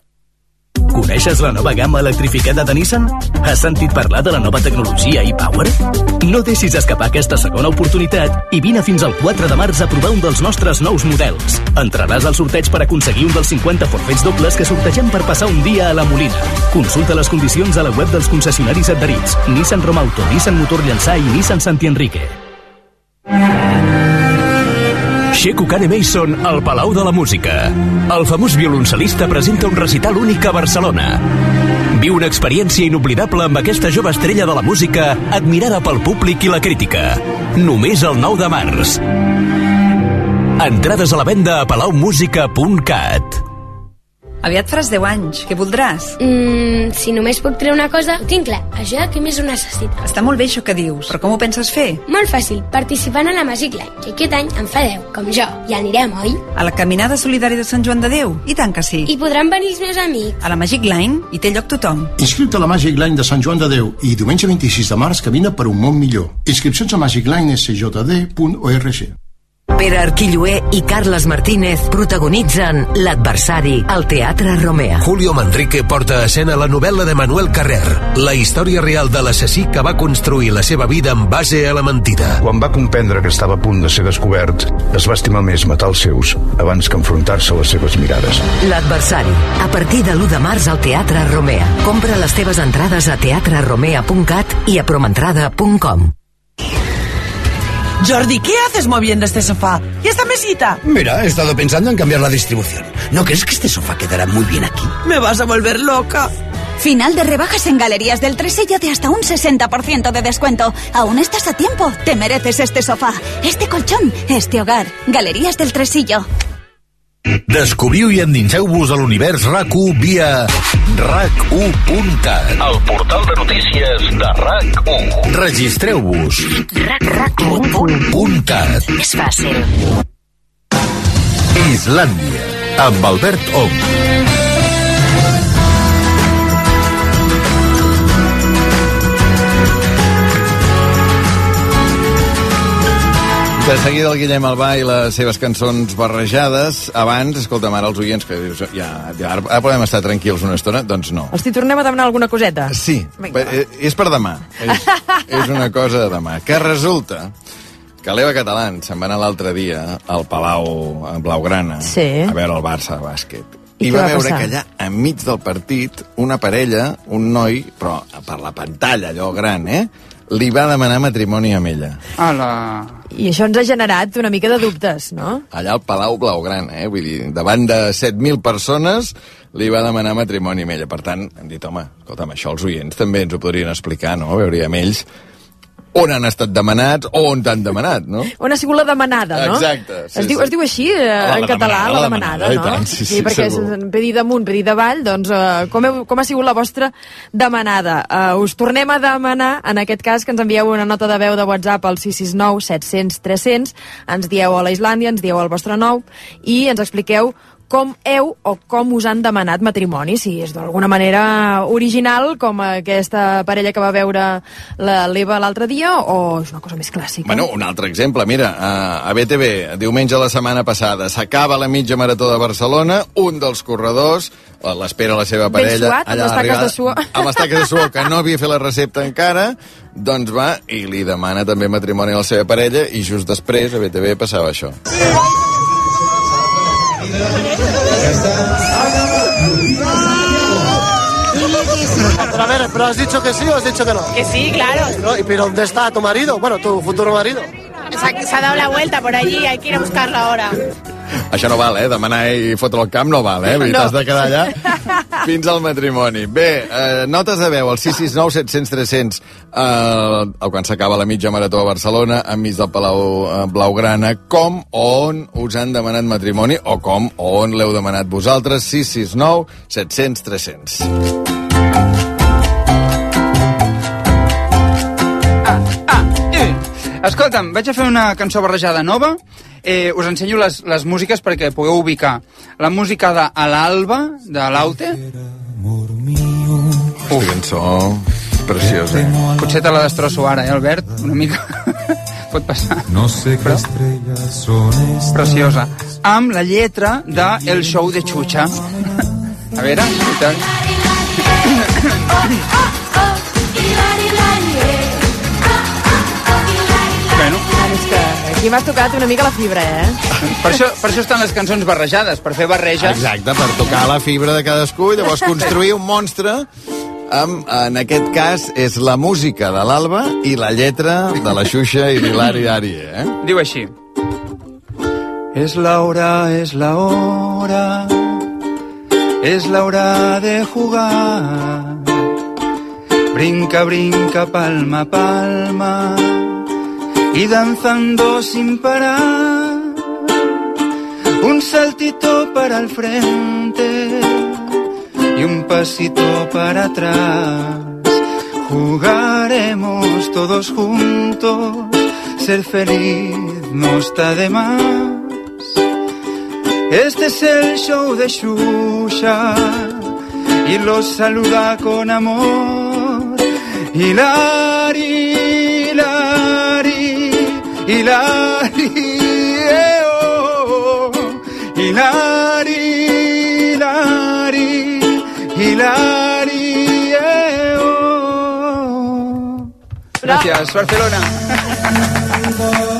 Coneixes la nova gamma electrificada de Nissan? Has sentit parlar de la nova tecnologia e-Power? No deixis escapar aquesta segona oportunitat i vine fins al 4 de març a provar un dels nostres nous models. Entraràs al sorteig per aconseguir un dels 50 forfets dobles que sortegem per passar un dia a la Molina. Consulta les condicions a la web dels concessionaris adherits. Nissan Romauto, Nissan Motor Llançà i Nissan Santi Enrique. Sheku Kane Mason al Palau de la Música. El famós violoncel·lista presenta un recital únic a Barcelona. Viu una experiència inoblidable amb aquesta jove estrella de la música admirada pel públic i la crítica. Només el 9 de març. Entrades a la venda a palaumusica.cat. Aviat faràs 10 anys. Què voldràs? Mm, si només puc treure una cosa, ho tinc clar. Això què més ho necessita? Està molt bé això que dius, però com ho penses fer? Molt fàcil, participant a la Magic Line, que aquest any en fa 10, com jo. I anirem, oi? A la Caminada Solidària de Sant Joan de Déu? I tant que sí. I podran venir els meus amics. A la Magic Line hi té lloc tothom. Inscriu-te a la Magic Line de Sant Joan de Déu i diumenge 26 de març camina per un món millor. Inscripcions a magiclinesjd.org. Pere Arquilloé i Carles Martínez protagonitzen L'adversari al Teatre Romea. Julio Manrique porta a escena la novel·la de Manuel Carrer, la història real de l'assassí que va construir la seva vida en base a la mentida. Quan va comprendre que estava a punt de ser descobert, es va estimar més matar els seus abans que enfrontar-se a les seves mirades. L'adversari, a partir de l'1 de març al Teatre Romea. Compra les teves entrades a teatreromea.cat i a promentrada.com. Jordi, ¿qué haces moviendo este sofá? ¿Y esta mesita? Mira, he estado pensando en cambiar la distribución. ¿No crees que este sofá quedará muy bien aquí? Me vas a volver loca. Final de rebajas en Galerías del Tresillo de hasta un 60% de descuento. Aún estás a tiempo. Te mereces este sofá, este colchón, este hogar. Galerías del Tresillo. Descobriu i endinseu-vos a l'univers RAC1 via RAC1.cat, el portal de notícies de RAC1. Registreu-vos. RAC1.cat. És fàcil. Islàndia, amb Albert Ong. De seguida el Guillem Albà i les seves cançons barrejades. Abans, escolta'm, ara els oients que dius, ja, ja ara, ara podem estar tranquils una estona, doncs no. Els t'hi tornem a demanar alguna coseta? Sí, Vinga. eh, és per demà. És, és una cosa de demà. Que resulta que l'Eva Catalán se'n va anar l'altre dia al Palau a Blaugrana Sí. a veure el Barça de bàsquet. I I va va veure passar? que allà, enmig del partit, una parella, un noi, però per la pantalla, allò gran, eh? Li va demanar matrimoni amb ella. Hola. I això ens ha generat una mica de dubtes, no? allà al Palau Blaugrana, eh? Vull dir, davant de 7.000 persones li va demanar matrimoni amb ella. Per tant, hem dit, home, escolta'm, això els oients també ens ho podrien explicar, no? Veuríem ells on han estat demanats o on t'han demanat, no? On ha sigut la demanada, no? Exacte, sí, es, diu, sí. es diu així, eh, La en català, demanada, la la demanada, demanada, i no? tant, sí, sí, perquè segur. és pedir damunt, pedir davall, doncs eh, com, heu, com ha sigut la vostra demanada? Uh, us tornem a demanar, en aquest cas, que ens envieu una nota de veu de WhatsApp al 669 700 300, ens dieu a la Islàndia, ens dieu el vostre nou, i ens expliqueu com heu o com us han demanat matrimoni, si és d'alguna manera original, com aquesta parella que va veure la- l'Eva l'altre dia, o és una cosa més clàssica? Bueno, un altre exemple, mira, a, BTV, diumenge la setmana passada, s'acaba la mitja marató de Barcelona, un dels corredors, l'espera la seva Ben parella... suat, amb allà les a taques de suor. Amb les taques de suor, que no havia fet la recepta encara, doncs va i li demana també matrimoni a la seva parella i just després a BTV passava això. Pero a ver, ¿pero has dicho que sí o has dicho que no? Que sí, claro. ¿Y pero dónde está tu marido? Bueno, tu futuro marido. Se ha, dado la vuelta por allí, hay que ir a buscarlo ahora. Això no val, eh? Demanar i fotre el camp no val, eh? No. T'has de quedar allà fins al matrimoni. Bé, eh, notes de veu al 669 700 300 eh, quan s'acaba la mitja marató a Barcelona, enmig del Palau eh, Blaugrana, com on us han demanat matrimoni o com on l'heu demanat vosaltres, 669 700 300. Escolta'm, vaig a fer una cançó barrejada nova. Eh, us ensenyo les, les músiques perquè pugueu ubicar. La música de A l'Alba, de l'Aute. Uf, cançó preciosa. Eh? Potser te la destrosso ara, eh, Albert? Una mica. Pot passar. No sé qué estrellas son estas. Preciosa. Amb la lletra de El show de Xuxa. A veure, escolta. Bueno, És que aquí m'has tocat una mica la fibra, eh? per això, per això estan les cançons barrejades, per fer barreges. Exacte, per tocar la fibra de cadascú i llavors construir un monstre amb, en aquest cas, és la música de l'Alba i la lletra de la Xuxa i l'Hilari Arie, eh? Diu així. Es la hora, es la hora, es la hora de jugar. Brinca, brinca, palma, palma, y danzando sin parar. Un saltito para el frente, y un pasito para atrás. Jugaremos todos juntos, ser feliz no está de más. Este es el show de Shusha y los saluda con amor. Hilari, hilari, oh. hilari, hilari, hilari, oh. Gracias, Barcelona.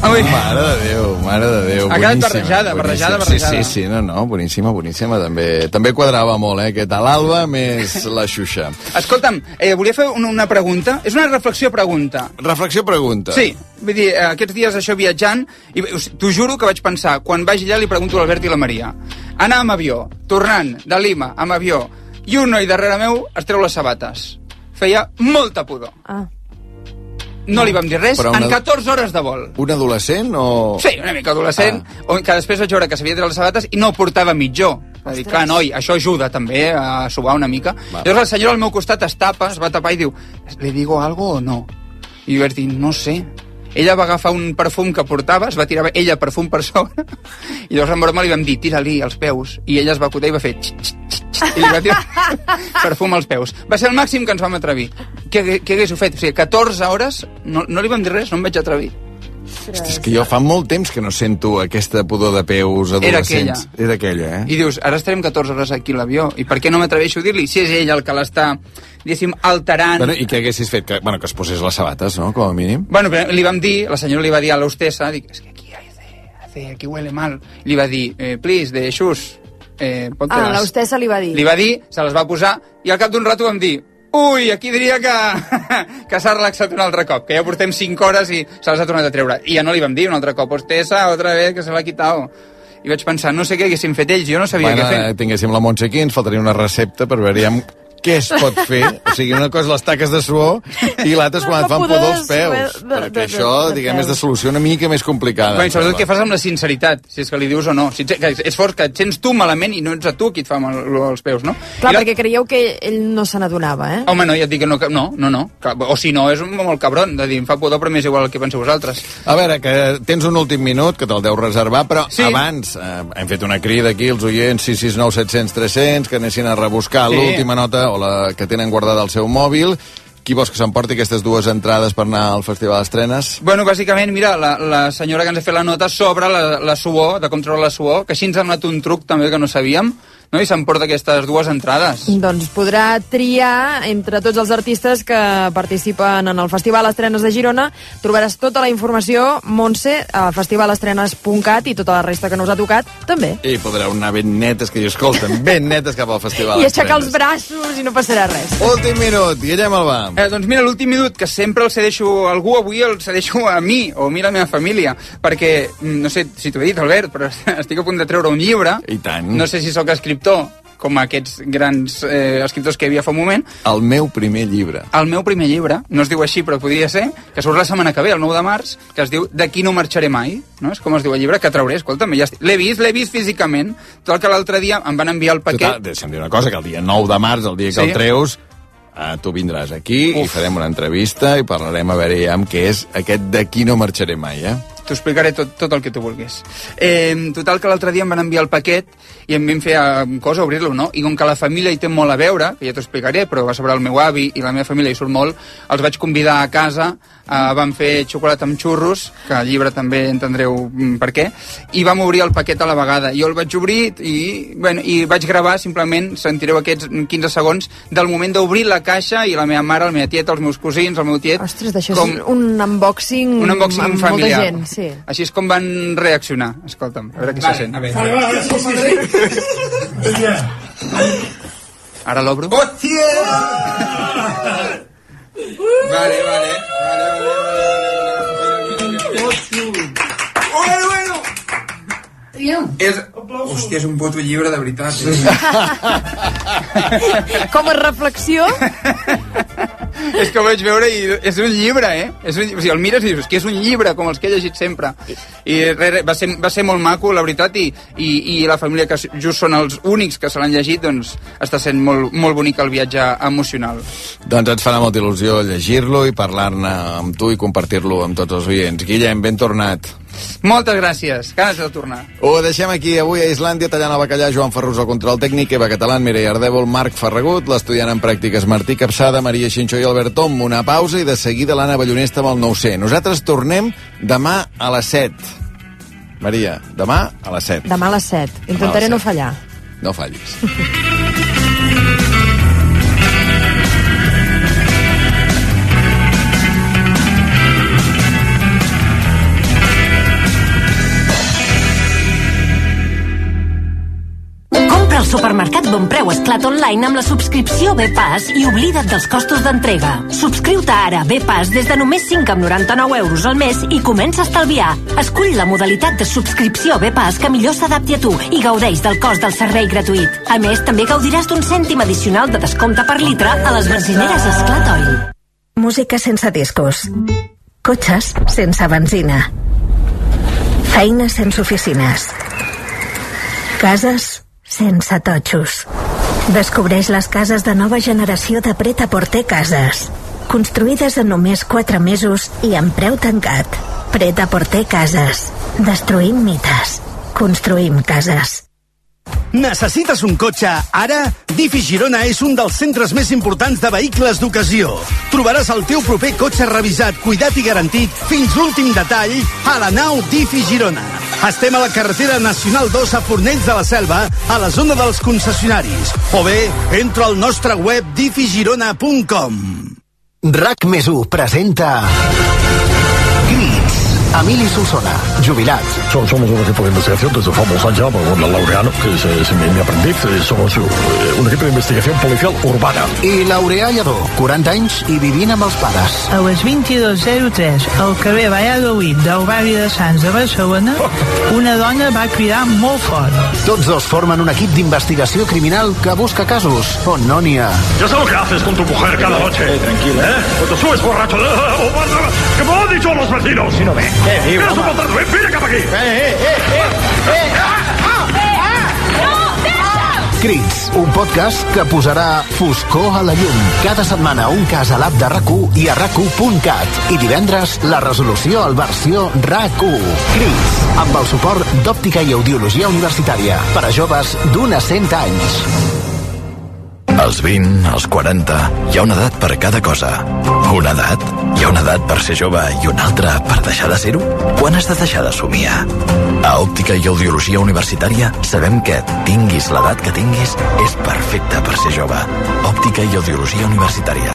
Ui. Mare de Déu, mare de Déu. Ha quedat boníssima, barrejada, barrejada, boníssima. barrejada. Sí, sí, sí, no, no, boníssima, boníssima. També, també quadrava molt, eh, aquest a l'Alba més la Xuxa. Escolta'm, eh, volia fer una, una pregunta. És una reflexió-pregunta. Reflexió-pregunta. Sí, vull dir, eh, aquests dies això viatjant, i t'ho juro que vaig pensar, quan vagi allà li pregunto a l'Albert i la Maria. Anar amb avió, tornant de Lima amb avió, i un noi darrere meu es treu les sabates. Feia molta pudor. Ah. No li vam dir res una- en 14 hores de vol. Un adolescent o...? Sí, una mica adolescent, ah. que després vaig veure que s'havia tret les sabates i no portava mitjó. Va dir, clar, noi, això ajuda també a suar una mica. Va. Llavors el senyor al meu costat es tapa, es va tapar i diu, ¿le digo algo o no? I jo vaig dir, no sé. Ella va agafar un perfum que portava, es va tirar ella perfum per sobre, i llavors en broma li vam dir, tira-li als peus. I ella es va acotar i va fer... Xt, xt, I li va tirar perfum als peus. Va ser el màxim que ens vam atrevir. Què, què haguéssiu fet? O sigui, 14 hores, no, no li vam dir res, no em vaig atrevir. Hosti, és que jo fa molt temps que no sento aquesta pudor de peus adolescents. aquella. Era aquella, eh? I dius, ara estarem 14 hores aquí a l'avió, i per què no m'atreveixo a dir-li si és ell el que l'està, diguéssim, alterant... Bueno, I què haguessis fet? Que, bueno, que es posés les sabates, no?, com a mínim. Bueno, però li vam dir, la senyora li va dir a l'hostessa, dic, es que aquí hace, aquí huele mal. Li va dir, eh, please, de xus, eh, ponte Ah, l'hostessa li va dir. Li va dir, se les va posar, i al cap d'un rato vam dir, ui, aquí diria que, que s'ha relaxat un altre cop, que ja portem 5 hores i se les ha tornat a treure. I ja no li vam dir un altre cop, hostessa, otra vez, que se l'ha quitado. I vaig pensar, no sé què haguéssim fet ells, jo no sabia bueno, què fer. eh, tinguéssim la Montse aquí, ens faltaria una recepta per veure què es pot fer. O sigui, una cosa les taques de suor i l'altra és quan et fan pudor els peus. de- de- Perquè de- això, de diguem, peus. és de solució una mica més complicada. I sobretot què fas amb la sinceritat, si és que li dius o no. Si et, que és fort que et sents tu malament i no ets a tu qui et fa mal els peus, no? Clar, I la- perquè creieu que ell no se n'adonava, eh? Home, no, ja et dic que no, no, no, no. O si no, és un, molt cabron, de dir, em fa pudor, però m'és igual el que penseu vosaltres. A veure, que tens un últim minut, que te'l deu reservar, però Sí. abans eh, hem fet una crida aquí, els oients 669 700 300, que anessin a rebuscar Sí. l'última nota o la que tenen guardada al seu mòbil. Qui vols que s'emporti aquestes dues entrades per anar al Festival d'Estrenes? Bueno, bàsicament, mira, la, la senyora que ens ha fet la nota sobre la, la suor, de com treure la suor, que així ens ha donat un truc també que no sabíem, no? i s'emporta aquestes dues entrades. Doncs podrà triar entre tots els artistes que participen en el Festival Estrenes de Girona. Trobaràs tota la informació, Montse, a festivalestrenes.cat i tota la resta que no us ha tocat, també. I podreu anar ben netes, que jo escolten, ben netes cap al Festival I aixecar els braços i no passarà res. Últim minut, Guillem Albà. Eh, doncs mira, l'últim minut, que sempre el cedeixo a algú, avui el cedeixo a mi, o a mi la meva família, perquè, mm, no sé si t'ho he dit, Albert, però estic a punt de treure un llibre. I tant. No sé si sóc escriptor, com aquests grans eh, escriptors que hi havia fa un moment. El meu primer llibre. El meu primer llibre, no es diu així, però podria ser, que surt la setmana que ve, el 9 de març, que es diu D'aquí no marxaré mai, no? És com es diu el llibre, que trauré, escolta'm, ja l'he vist, l'he vist físicament, tot el que l'altre dia em van enviar el paquet... Total, deixa'm dir una cosa, que el dia 9 de març, el dia que Sí. el treus, eh, tu vindràs aquí Uf. i farem una entrevista i parlarem a veure ja amb què és aquest d'aquí no marxaré mai, eh? T'ho explicaré tot, tot el que tu vulguis. Eh, total, que l'altre dia em van enviar el paquet i em vam fer eh, cosa, obrir-lo, no? I com que la família hi té molt a veure, que ja t'ho explicaré, però va sobre el meu avi i la meva família hi surt molt, els vaig convidar a casa, eh, vam fer xocolata amb xurros, que al llibre també entendreu mm, per què, i vam obrir el paquet a la vegada. Jo el vaig obrir i, bueno, i vaig gravar, simplement, sentireu aquests 15 segons, del moment d'obrir la caixa i la meva mare, la meva tieta, els meus cosins, el meu tiet... Ostres, d'això és un unboxing, un unboxing amb familiar. molta gent, sí. Així és com van reaccionar. Escolta'm, a veure què se sent. Vale, vale, sí, sí, sí. Ara l'obro. ¡Hostia! Vale, vale. Bueno, bueno. És... Hòstia, és un puto llibre de veritat. Eh? Com a reflexió, és que ho vaig veure i és un llibre, eh? És un, o sigui, el mires i dius que és un llibre, com els que he llegit sempre. I re, re, va, ser, va ser molt maco, la veritat, i, i, i la família que just són els únics que se l'han llegit, doncs està sent molt, molt bonic el viatge emocional. Doncs ens farà molta il·lusió llegir-lo i parlar-ne amb tu i compartir-lo amb tots els oients. Guillem, ben tornat. Moltes gràcies, ganes de tornar. Ho deixem aquí avui a Islàndia, tallant el bacallà, Joan Ferrus al control tècnic, Eva Catalán, Mireia Ardèvol, Marc Ferragut, l'estudiant en pràctiques Martí Capçada, Maria Xinxó i Albert Tom. Una pausa i de seguida l'Anna Ballonesta amb el 900. Nosaltres tornem demà a les 7. Maria, demà a les 7. Demà a les 7. Intentaré les no set. fallar. No fallis. supermercat Bon Preu Esclat Online amb la subscripció B-Pass i oblida't dels costos d'entrega. Subscriu-te ara a B-Pass des de només 5,99 euros al mes i comença a estalviar. Escull la modalitat de subscripció B-Pass que millor s'adapti a tu i gaudeix del cost del servei gratuït. A més, també gaudiràs d'un cèntim addicional de descompte per litre a les benzineres Esclat Oil. Música sense discos. Cotxes sense benzina. Feines sense oficines. Cases sense totxos. Descobreix les cases de nova generació de Preta Porter Cases. Construïdes en només 4 mesos i amb preu tancat. Preta Porter Cases. Destruïm mites. Construïm cases. Necessites un cotxe ara? Difi Girona és un dels centres més importants de vehicles d'ocasió. Trobaràs el teu proper cotxe revisat, cuidat i garantit fins l'últim detall a la nau Difi Girona. Estem a la carretera Nacional 2 a Fornells de la Selva, a la zona dels concessionaris. O bé, entra al nostre web difigirona.com. RAC més 1 presenta... Emili Solsona, jubilat. Somos, somos un equipo de investigación desde Famos allá, con el Laureano, que es, es mi, mi aprendiz. eh, Somos eh, un equipo de investigación policial urbana. I Laureà Lledó, 40 anys i vivint amb els pares. A les 22.03, al carrer Valladolid del barri de Sants de Barcelona, una dona va cridar molt fort. Tots dos formen un equip d'investigació criminal que busca casos on no n'hi ha. Ya sé lo que haces con tu mujer cada noche. tranquilo. ¿Eh? Cuando subes borracho. eh, o ¿Qué me lo han dicho los vecinos? Si no ve. Eh, Eres un maltrato. Ven, ven acá aquí. Crits, un podcast que posarà foscor a la llum. Cada setmana un cas a l'app de rac i a rac I divendres la resolució al versió RAC1. Crits, amb el suport d'Òptica i Audiologia Universitària per a joves d'un a 100 anys. Als 20, als 40, hi ha una edat per cada cosa. Una edat? Hi ha una edat per ser jove i una altra per deixar de ser-ho? Quan has de deixar de somiar? A Òptica i Audiologia Universitària sabem que, tinguis l'edat que tinguis, és perfecte per ser jove. Òptica i Audiologia Universitària.